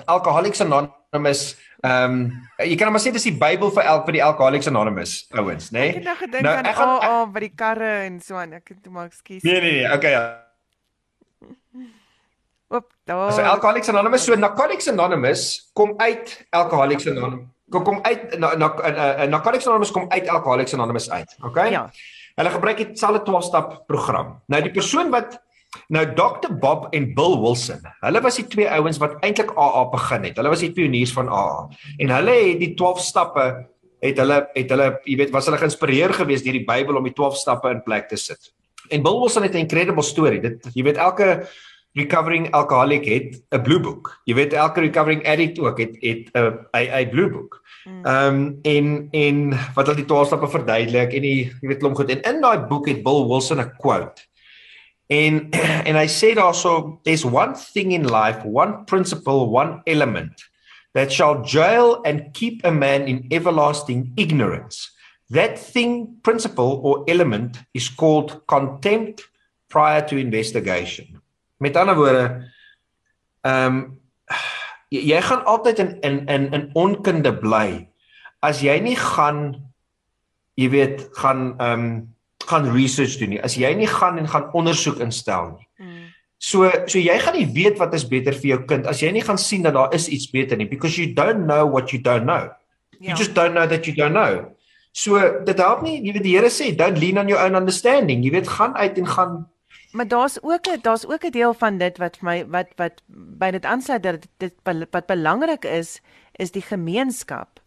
B: alcoholics anonymous ehm um, jy kan maar sê dis die Bybel vir elk vir die alcoholics anonymous ouens nê nee?
A: ek het nou gedink nou, aan AA by die karre en so aan ek het toe maar ekskuus
B: nee nee nee okay ja Oop, daar. So Alcoholics Anonymous, so Narcotics Anonymous kom uit Alcoholics Anonymous. Kom kom uit na na Narcotics Anonymous kom uit Alcoholics Anonymous uit. Okay? Ja. Hulle gebruik dieselfde 12-stap program. Nou die persoon wat nou Dr Bob en Bill Wilson. Hulle was die twee ouens wat eintlik AA begin het. Hulle was die pioniers van AA. En hulle het die 12 stappe het hulle het hulle jy weet was hulle geïnspireer geweest deur die Bybel om die 12 stappe in plek te sit. En Bill Wilson het 'n incredible storie. Dit jy weet elke recovering alcoholic het 'n blue book. Jy weet elke recovering addict ook het het 'n 'n blue book. Hmm. Ehm um, en en wat hulle die 12 stappe verduidelik en die jy weet klomp goed en in daai boek het Bill Wilson 'n quote. En en hy sê daarso there's one thing in life, one principle, one element that shall jail and keep a man in everlasting ignorance. That thing, principle or element is called contempt prior to investigation. Met ander woorde, ehm um, jy, jy gaan altyd in in in in onkunde bly as jy nie gaan jy weet gaan ehm um, gaan research doen nie. As jy nie gaan en gaan ondersoek instel nie. Hmm. So so jy gaan nie weet wat is beter vir jou kind as jy nie gaan sien dat daar is iets beter nie because you don't know what you don't know. Ja. You just don't know that you don't know. So dit help nie, jy weet die Here sê don't lean on your own understanding. Jy weet gaan uit en gaan
A: Maar daar's ook 'n daar's ook 'n deel van dit wat vir my wat wat by dit aansluit dat dit wat belangrik is is die gemeenskap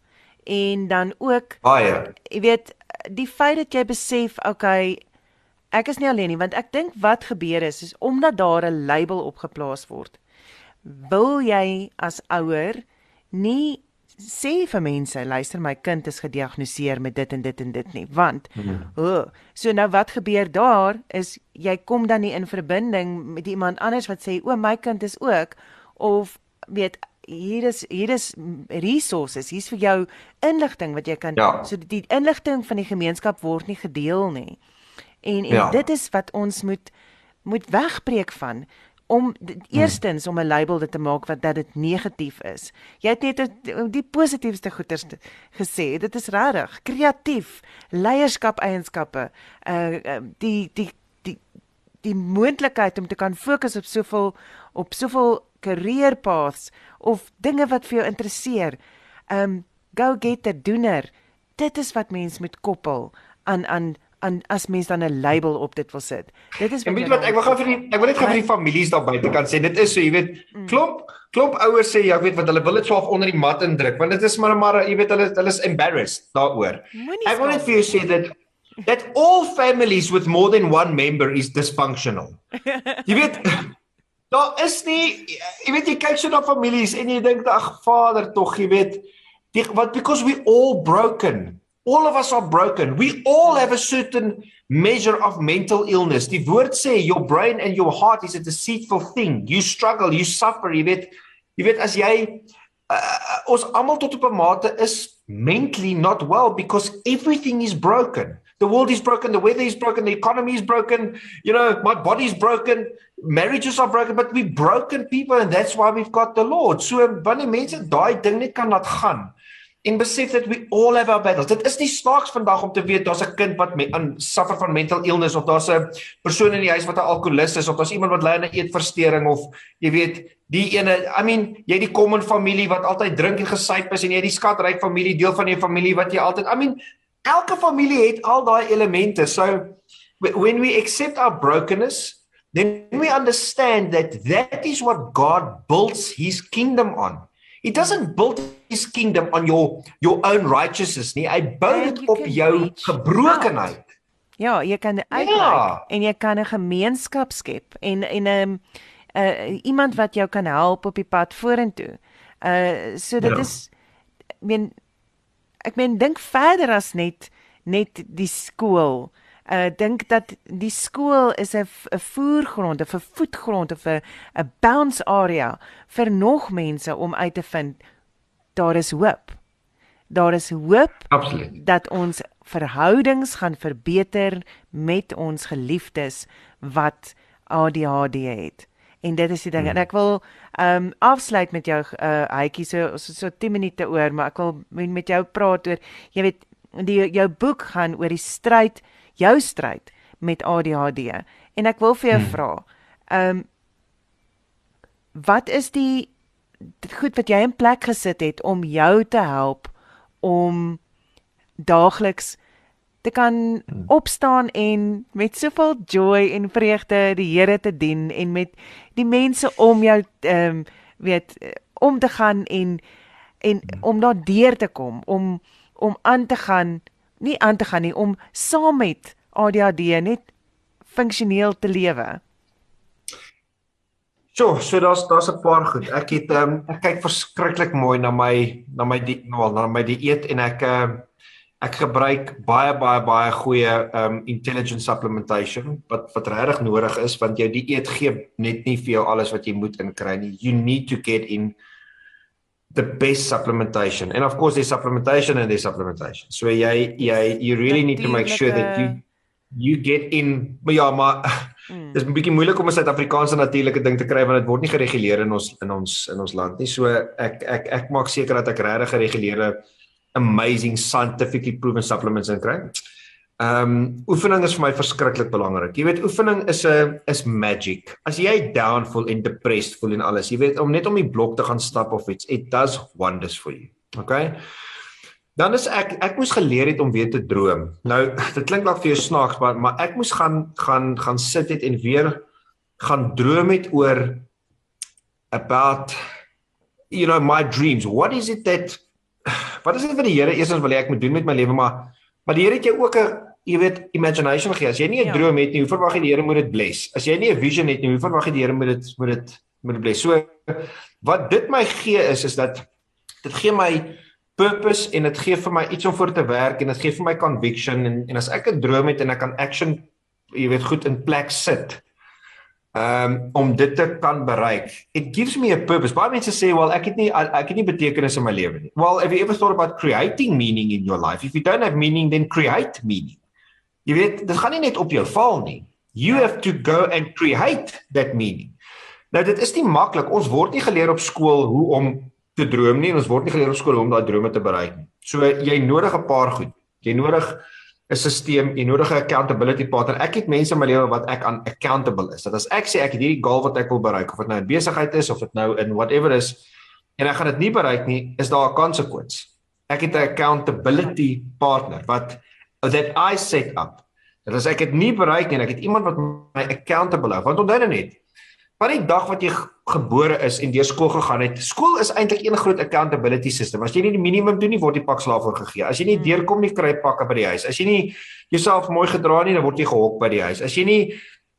A: en dan ook
B: Baie.
A: jy weet die feit dat jy besef okay ek is nie alleen nie want ek dink wat gebeur is is omdat daar 'n label opgeplaas word wil jy as ouer nie sê vir mense luister my kind is gediagnoseer met dit en dit en dit nie want
B: Hmm.
A: oh, so nou wat gebeur daar is jy kom dan nie in verbinding met iemand anders wat sê o my kind is ook of weet hier is hier is resources hier's vir jou inligting wat jy kan
B: Ja.
A: so die inligting van die gemeenskap word nie gedeel nie en en
B: Ja.
A: dit is wat ons moet moet wegbreek van om d- eerstens om 'n label dit te maak wat dat dit negatief is. Jy het net die positiefste goeters te- gesê. Dit is regtig kreatief, leierskap eienskappe, uh die die die die moontlikheid om te kan fokus op soveel op soveel career paths of dinge wat vir jou interesseer. Um go getter doener. Dit is wat mens moet koppel aan aan aan as mens dan 'n label op dit wil sit. Dit is
B: En weet wat, ek wil gou vir die ek wil net gou vir die families daar buite kan sê dit is so, jy weet, klop klop ouers sê ja, ek weet wat hulle wil dit swaaf onder die mat indruk want dit is maar maar jy weet hulle hulle is embarrassed daaroor. Ek wil net vir jou sê dat that all families with more than one member is dysfunctional. Jy weet daar is nie jy weet jy kyk so na families en jy dink ag vader tog jy weet die, what because we all broken. All of us are broken. We all have a certain measure of mental illness. Die woord sê your brain and your heart is a deceitful thing. You struggle, you suffer, jy weet. Jy weet as jy uh, ons almal tot op 'n mate is mentally not well because everything is broken. The world is broken, the weather is broken, the economy is broken, you know, my body's broken, marriages are broken, but we broken people and that's why we've got the Lord. So wanneer mense daai ding net kan laat gaan en besef dat we all have our battles. Dit is nie snaaks vandag om te weet daar's 'n kind wat me aan suffer van mental illness of daar's 'n persoon in die huis wat 'n alkoholist is of daar's iemand wat ly aan 'n eetversteuring of jy weet die ene I mean jy het die common familie wat altyd drink en gesuip is en jy het die skatryk familie deel van jou familie wat jy altyd I mean elke familie het al daai elemente. So when we accept our brokenness then we understand that that is what God builds his kingdom on. He doesn't build his kingdom on your your own righteousness nie. Hy bou
A: And
B: dit op jou gebrokenheid.
A: Ja, jy kan uitreik
B: Ja.
A: en jy kan 'n gemeenskap skep en en 'n um, uh, iemand wat jou kan help op die pad vorentoe. Uh so dit
B: Ja.
A: is ek meen ek meen dink verder as net net die skool. Uh dink dat die skool is 'n 'n voergrond, 'n vervoetgrond of 'n 'n bounce area vir nog mense om uit te vind daar is hoop. Daar is hoop
B: Absoluut.
A: dat ons verhoudings gaan verbeter met ons geliefdes wat ADHD het. En dit is die ding. Hmm. En ek wil ehm um, afsluit met jou uh Heitjie so so, so 10 minute oor, maar ek wil met met jou praat oor jy weet die jou boek gaan oor die stryd, jou stryd met ADHD. En ek wil vir jou hmm. vra, ehm um, wat is die goed wat jy in plek gesit het om jou te help om daagliks te kan opstaan en met soveel joy en vreugde die Here te dien en met die mense om jou ehm um, weet om te gaan en en om daardeur te kom om om aan te gaan nie aan te gaan nie om saam met ADHD net funksioneel te lewe.
B: So, so daar's daar's 'n paar goed. Ek het ehm um, ek kyk verskriklik mooi na my na my die nou na my dieet en ek ehm uh, ek gebruik baie baie baie goeie ehm um, intelligent supplementation wat wat regtig nodig is want jou dieet gee net nie vir jou alles wat jy moet inkry nie. You need to get in the best supplementation. And of course there's supplementation and there's supplementation. So jy jy you really need to make sure that you you get in maar ja, maar
A: Mm.
B: Dis 'n bietjie moeilik om 'n Suid-Afrikaanse natuurlike ding te kry want dit word nie gereguleer in ons in ons in ons land nie. So ek ek ek maak seker dat ek regtig gereguleerde amazing scientifically proven supplements in kry. Ehm um, oefening is vir my verskriklik belangrik. Jy weet oefening is 'n is magic. As jy down voel en depressed voel en alles, jy weet om net om die blok te gaan stap of iets, it does wonders for you. Okay? Dan is ek ek moes geleer het om weer te droom. Nou dit klink dalk vir jou snaaks maar maar ek moes gaan gaan gaan sit het en weer gaan droom het oor about you know my dreams. What is it that wat is dit wat die Here eerstens wil hê ek moet doen met my lewe, maar maar die Here het jou ook 'n jy weet imagination gegee. As jy nie 'n ja. droom het nie, hoe verwag jy die Here moet dit bless? As jy nie 'n vision het nie, hoe verwag jy die Here moet dit moet dit moet dit bless? So wat dit my gee is is dat dit gee my purpose en dit gee vir my iets om voor te werk en dit gee vir my conviction en en as ek 'n droom het en ek kan action jy weet goed in plek sit um om dit te kan bereik. It gives me a purpose. Baie mense sê, "Well, ek het nie ek het nie betekenis in my lewe nie." Well, have you ever thought about creating meaning in your life? If you don't have meaning, then create meaning. Jy weet, dit gaan nie net op jou val nie. You have to go and create that meaning. Nou dit is nie maklik. Ons word nie geleer op skool hoe om te droom nie en ons word nie geleer op skool om daai drome te bereik nie. So jy nodig 'n paar goed. Jy nodig 'n stelsel, jy nodig 'n accountability partner. Ek het mense in my lewe wat ek aan accountable is. Dat as ek sê ek het hierdie goal wat ek wil bereik of dit nou 'n besigheid is of dit nou in whatever is en ek gaan dit nie bereik nie, is daar 'n konsekwensie. Ek het 'n accountability partner wat that I set up. Dat as ek dit nie bereik nie en ek het iemand wat my accountable hou. Want onthou net, van die dag wat jy gebore is en deur skool gegaan het. Skool is eintlik een groot accountability system. As jy nie die minimum doen nie, word jy pak slaaf voor gegee. As jy nie hmm. deurkom nie, kry jy pakke by die huis. As jy nie jouself mooi gedra nie, dan word jy gehok by die huis. As jy nie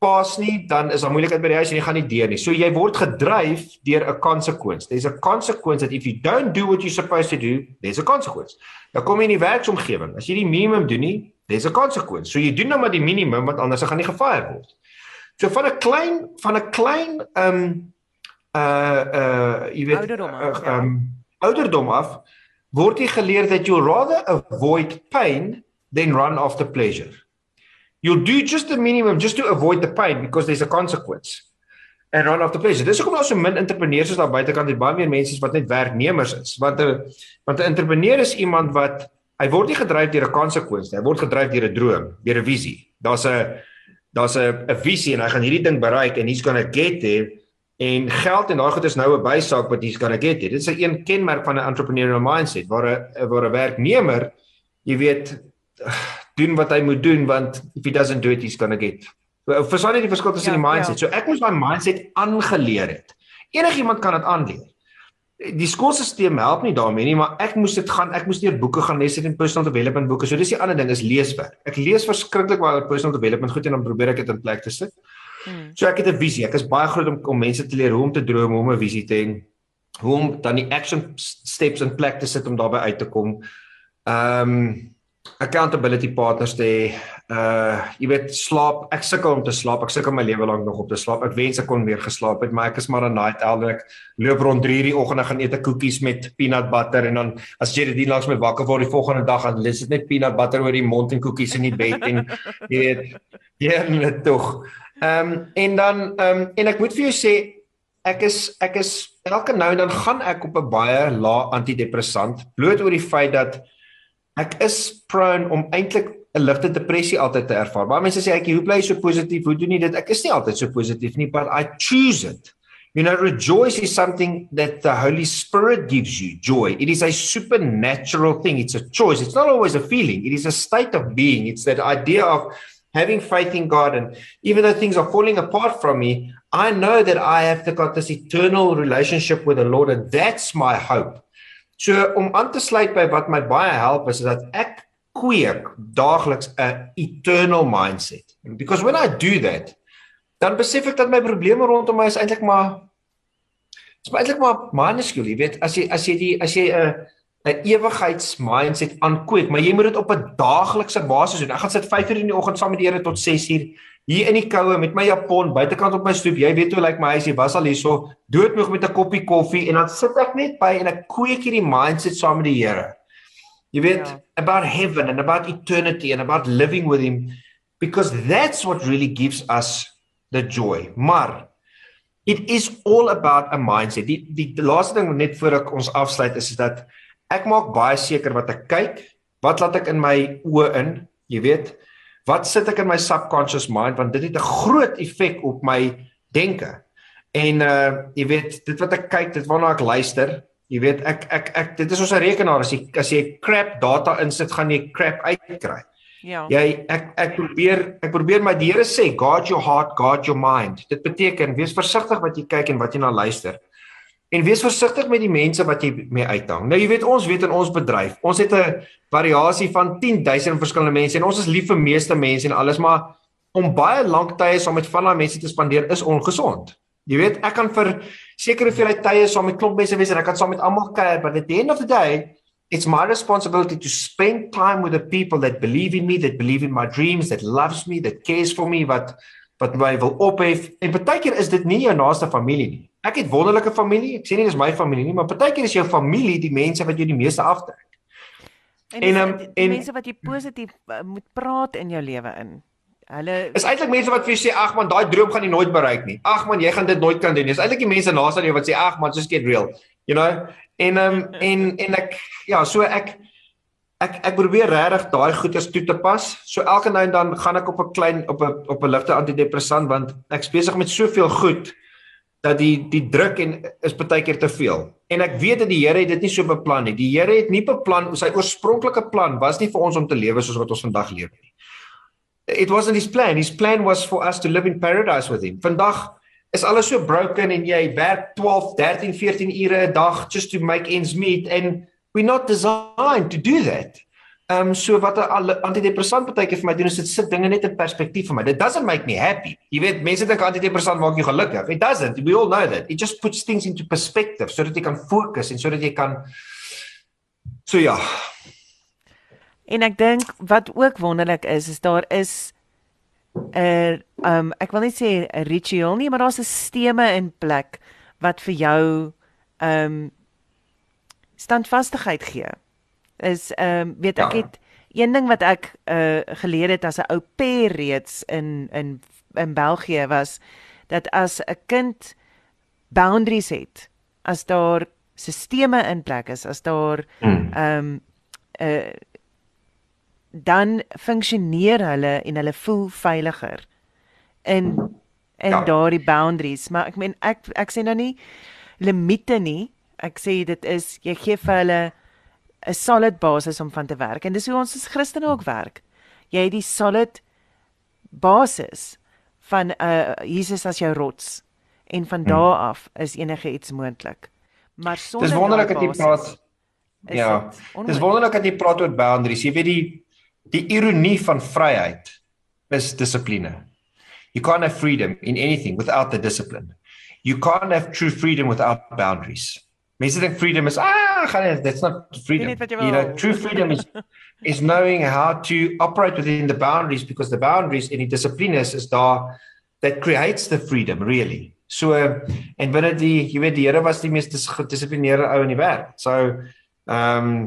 B: pas nie, dan is daar moeilikheid by die huis en jy gaan nie deur nie. So jy word gedryf deur 'n consequence. There's a consequence that if you don't do what you're supposed to do, there's a consequence. Dan kom jy in die werksomgewing. As jy die minimum doen nie, there's a consequence. So jy doen nou maar die minimum want anders gaan jy gefire word. So van 'n klein van 'n klein ehm um, uh uh jy weet ouderdom af, uh, um, ja. ouderdom af word jy geleer that you rather avoid pain than run after pleasure. You'll do just the minimum just to avoid the pain because there's a consequence. And run after pleasure. Dis hoekom daar so min entrepreneurs is daar buitekant en baie meer mense wat net werknemers is. Want 'n want 'n entrepreneur is iemand wat hy word nie gedryf deur 'n consequence nie. Hy word gedryf deur 'n droom, deur 'n visie. Daar's 'n daar's 'n 'n visie en hy gaan hierdie ding bereik en he's going to get there en geld en daai goed is nou 'n bysaak wat he's going to get there. Dit is 'n een kenmerk van 'n entrepreneurial mindset waar 'n waar 'n werknemer jy weet doen wat hy moet doen want if he doesn't do it he's going to get. Verstaan jy die verskil tussen ja, die mindset? Ja. So ek moes my mindset aangeleer het. Enigiemand kan dit aanleer die skoolstelsel help nie daarmee nie, maar ek moes dit gaan, ek moes deur boeke gaan lees en personal development boeke. So dis die ander ding is leeswerk. Ek lees verskriklik baie personal development goed en dan probeer ek dit in plek te sit. Hmm. So ek het 'n visie. Ek is baie groot om om mense te leer hoe om te droom, hoe om 'n visie te hê, hoe om dan die action steps in plek te sit om daarbey uit te kom. Ehm um, accountability partners te uh jy weet slaap ek sukkel om te slaap ek sukkel my lewe lank nog om te slaap. Ek wens ek kon meer geslaap het maar ek is maar 'n night owl ek loop rond 3 uur die oggend en gaan eet 'n koekies met peanut butter en dan as jy dit langs my wakker word die volgende dag dan lees dit net peanut butter oor die mond en koekies in die bed en jy weet net tog. Ehm um, en dan ehm um, en ek moet vir jou sê ek is ek is elke nou en dan gaan ek op 'n baie lae antidepressant bloot oor die feit dat ek is prone om eintlik 'n ligte depressie altyd te ervaar. Baie mense sê ek hoe bly so positief? Hoe doen jy dit? Ek is nie altyd so positief nie, but I choose it. You know, rejoice is something that the Holy Spirit gives you, joy. It is a supernatural thing. It's a choice. It's not always a feeling. It is a state of being. It's that idea of having faith in God and even though things are falling apart from me, I know that I have got this eternal relationship with the Lord and that's my hope. So om aan te sluit by wat my baie help is dat ek kweek daagliks 'n eternal mindset. Because when I do that, dan besef ek dat my probleme rondom my is eintlik maar is maar eintlik maar minuscule, jy weet, as jy as jy die as jy 'n 'n ewigheids mindset aankweek, maar jy moet dit op 'n daaglikse basis doen. Ek gaan sit 5:00 in die oggend saam met die Here tot 6:00 hier in die koue met my japon buitekant op my stoep. Jy weet hoe lyk like my huis, jy was al hierso doodmoeg met 'n koppie koffie en dan sit ek net by en ek kweek hierdie mindset saam met die Here. Jy weet yeah. Ja. about heaven and about eternity and about living with him because that's what really gives us the joy. Maar it is all about a mindset. Die die, die laaste ding net voor ek ons afsluit is, is dat ek maak baie seker wat ek kyk, wat laat ek in my oë in, jy weet, wat sit ek in my subconscious mind want dit het 'n groot effek op my denke. En uh jy weet, dit wat ek kyk, dit waarna ek luister, jy weet, ek ek ek dit is soos 'n rekenaar as jy as jy crap data insit, gaan jy crap uitkry. Ja. Jy ek ek probeer ek probeer my Here sê, guard your heart, guard your mind. Dit beteken wees versigtig wat jy kyk en wat jy na luister. En wees versigtig met die mense wat jy mee uithang. Nou jy weet ons weet in ons bedryf, ons het 'n variasie van 10000 verskillende mense en ons is lief vir meeste mense en alles, maar om baie lank tye saam met van daai mense te spandeer is ongesond. Jy weet, ek kan vir sekere hoeveelheid tye saam met klomp mense wees en ek kan saam met almal kuier, but at the end of the day, it's my responsibility to spend time with the people that believe in me, that believe in my dreams, that loves me, that cares for me, wat wat my wil ophef. En baie keer is dit nie jou naaste familie nie. Ek het wonderlike familie. Ek sê nie dis my familie nie, maar baie keer is jou familie die mense wat jou die meeste aftrek.
A: En, en, um, die, die en mense wat jy positief uh, moet praat in jou lewe in. Hulle
B: is eintlik mense wat vir jou sê ag man, daai droom gaan jy nooit bereik nie. Ag man, jy gaan dit nooit kan doen nie. Dis eintlik die mense naaste aan jou wat sê ag man, just get real. You know? En ehm um, en en ek ja, so ek ek ek probeer regtig daai goeders toe te pas. So elke nou en dan gaan ek op 'n klein op 'n op 'n ligte antidepressant want ek's besig met soveel goed dat die die druk en is baie keer te veel. En ek weet dat die Here het dit nie so beplan nie. Die Here het nie beplan sy oorspronklike plan was nie vir ons om te lewe soos wat ons vandag leef nie. It wasn't his plan. His plan was for us to live in paradise with him. Vandag is alles so broken en jy werk 12, 13, 14 ure 'n dag just to make ends meet and we're not designed to do that. Ehm um, so wat 'n antidepressant partykeer vir my doen is dit sit dinge net in perspektief vir my. It doesn't make me happy. Jy weet, mense dink antidepressant maak jou gelukkig. It doesn't. We all know that. It just puts things into perspective sodat jy kan fokus en sodat jy kan So ja.
A: En ek dink wat ook wonderlik is, is daar is 'n uh, um ek wil net sê 'n ritueel nie, maar daar's 'n stemme in plek wat vir jou um standvastigheid gee. Is um weet ek ja. het een ding wat ek uh geleer het as 'n ou pair reeds in in in België was dat as 'n kind boundaries het, as daar sisteme in plek is, as daar mm. um uh, dan funksioneer hulle en hulle voel veiliger in in ja. daardie boundaries maar ek meen ek ek sê nou nie limite nie ek sê dit is jy gee vir hulle 'n solid basis om van te werk en dis hoe ons as Christene ook werk jy het die solid basis van uh, Jesus as jou rots en van hmm. daar af is enige iets moontlik maar sonder
B: Dis wonderlik dat jy praat Ja. Dis wonderlik dat jy praat oor boundaries. Jy weet die Die ironie van vryheid is dissipline. You can't have freedom in anything without the discipline. You can't have true freedom without boundaries. Mense dink freedom is ah, gaan that's not freedom. You know, true freedom is is knowing how to operate within the boundaries because the boundaries in die dissipline is is daar that creates the freedom really. So en binne die jy weet die Here was die mees gedissiplineerde ou in die wêreld. So ehm um,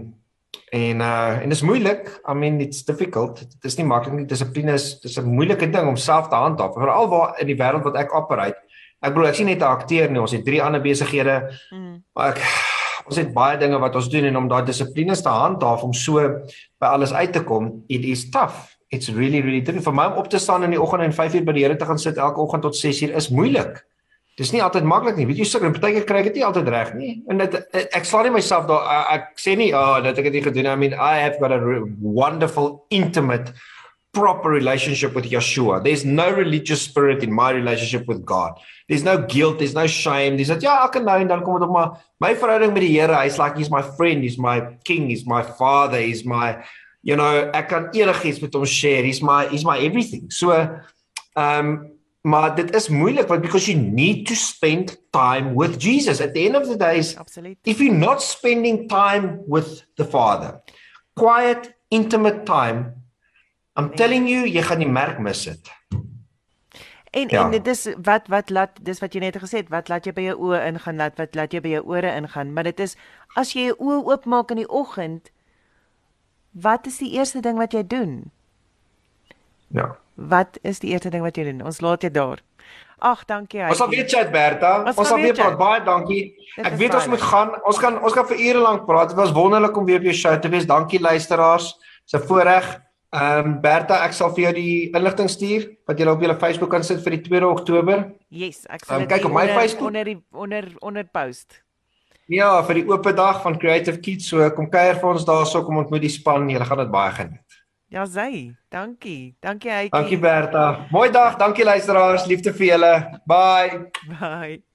B: En uh en dit is moeilik. I mean it's difficult. Dit is nie maklik nie. Dissipline is dis 'n moeilike ding om self te handhaaf. Veral waar in die wêreld wat ek operate. Ek bedoel ek sien net 'n akteur nie. Ons het drie ander besighede. Mm. Maar ek ons het baie dinge wat ons doen en om daai dissipline te handhaaf om so by alles uit te kom, it is tough. It's really really difficult. vir my om op te staan in die oggend en 5 uur by die Here te gaan sit elke oggend tot 6 uur is moeilik. Dis nie altyd maklik nie. Weet jy, sukkel, partykeer kry ek dit nie altyd reg nie. En dit ek slaan nie myself daar ek sê nie, "Oh, dat ek dit gedoen het." I mean, I have got a wonderful intimate proper relationship with Yeshua. There's no religious spirit in my relationship with God. There's no guilt, there's no shame. Dis dat ja, elke nou en dan kom dit op maar my verhouding met die Here, hy's like he's my friend, he's my king, he's my father, he's my you know, ek kan enigiets met hom share. He's my he's my everything. So um maar dit is moeilik want because you need to spend time with Jesus at the end of the days
A: Absolutely.
B: if you're not spending time with the father quiet intimate time I'm telling you jy gaan die merk mis dit
A: En ja. en dit is wat wat laat dis wat jy net gesê het wat laat jy by jou oë ingaan laat wat laat jy by jou ore ingaan maar dit is as jy jou oë oopmaak in die oggend wat is die eerste ding wat jy doen
B: Ja
A: Wat is die eerste ding wat jy doen? Ons laat jou daar. Ag, dankie.
B: Ons sal weer chat Berta. Ons sal weer praat. Baie dankie. Dit ek weet ons moet gaan. Ons gaan ons gaan vir ure lank praat. Dit was wonderlik om weer op jou show te wees. Dankie luisteraars. Dis 'n voorreg. Ehm um, Berta, ek sal vir jou die inligting stuur wat jy op jou Facebook kan sit vir die 2 Oktober.
A: Yes, ek sal
B: um, kyk op my
A: onder,
B: Facebook
A: onder die onder onder post.
B: Ja, vir die oop dag van Creative Kids. So kom kuier vir ons daarso kom ontmoet die span. Julle gaan dit baie geniet.
A: Ja, sy. Dankie. Dankie Heitjie.
B: Dankie Berta. Mooi dag. Dankie luisteraars. Liefde vir julle. Bye.
A: Bye.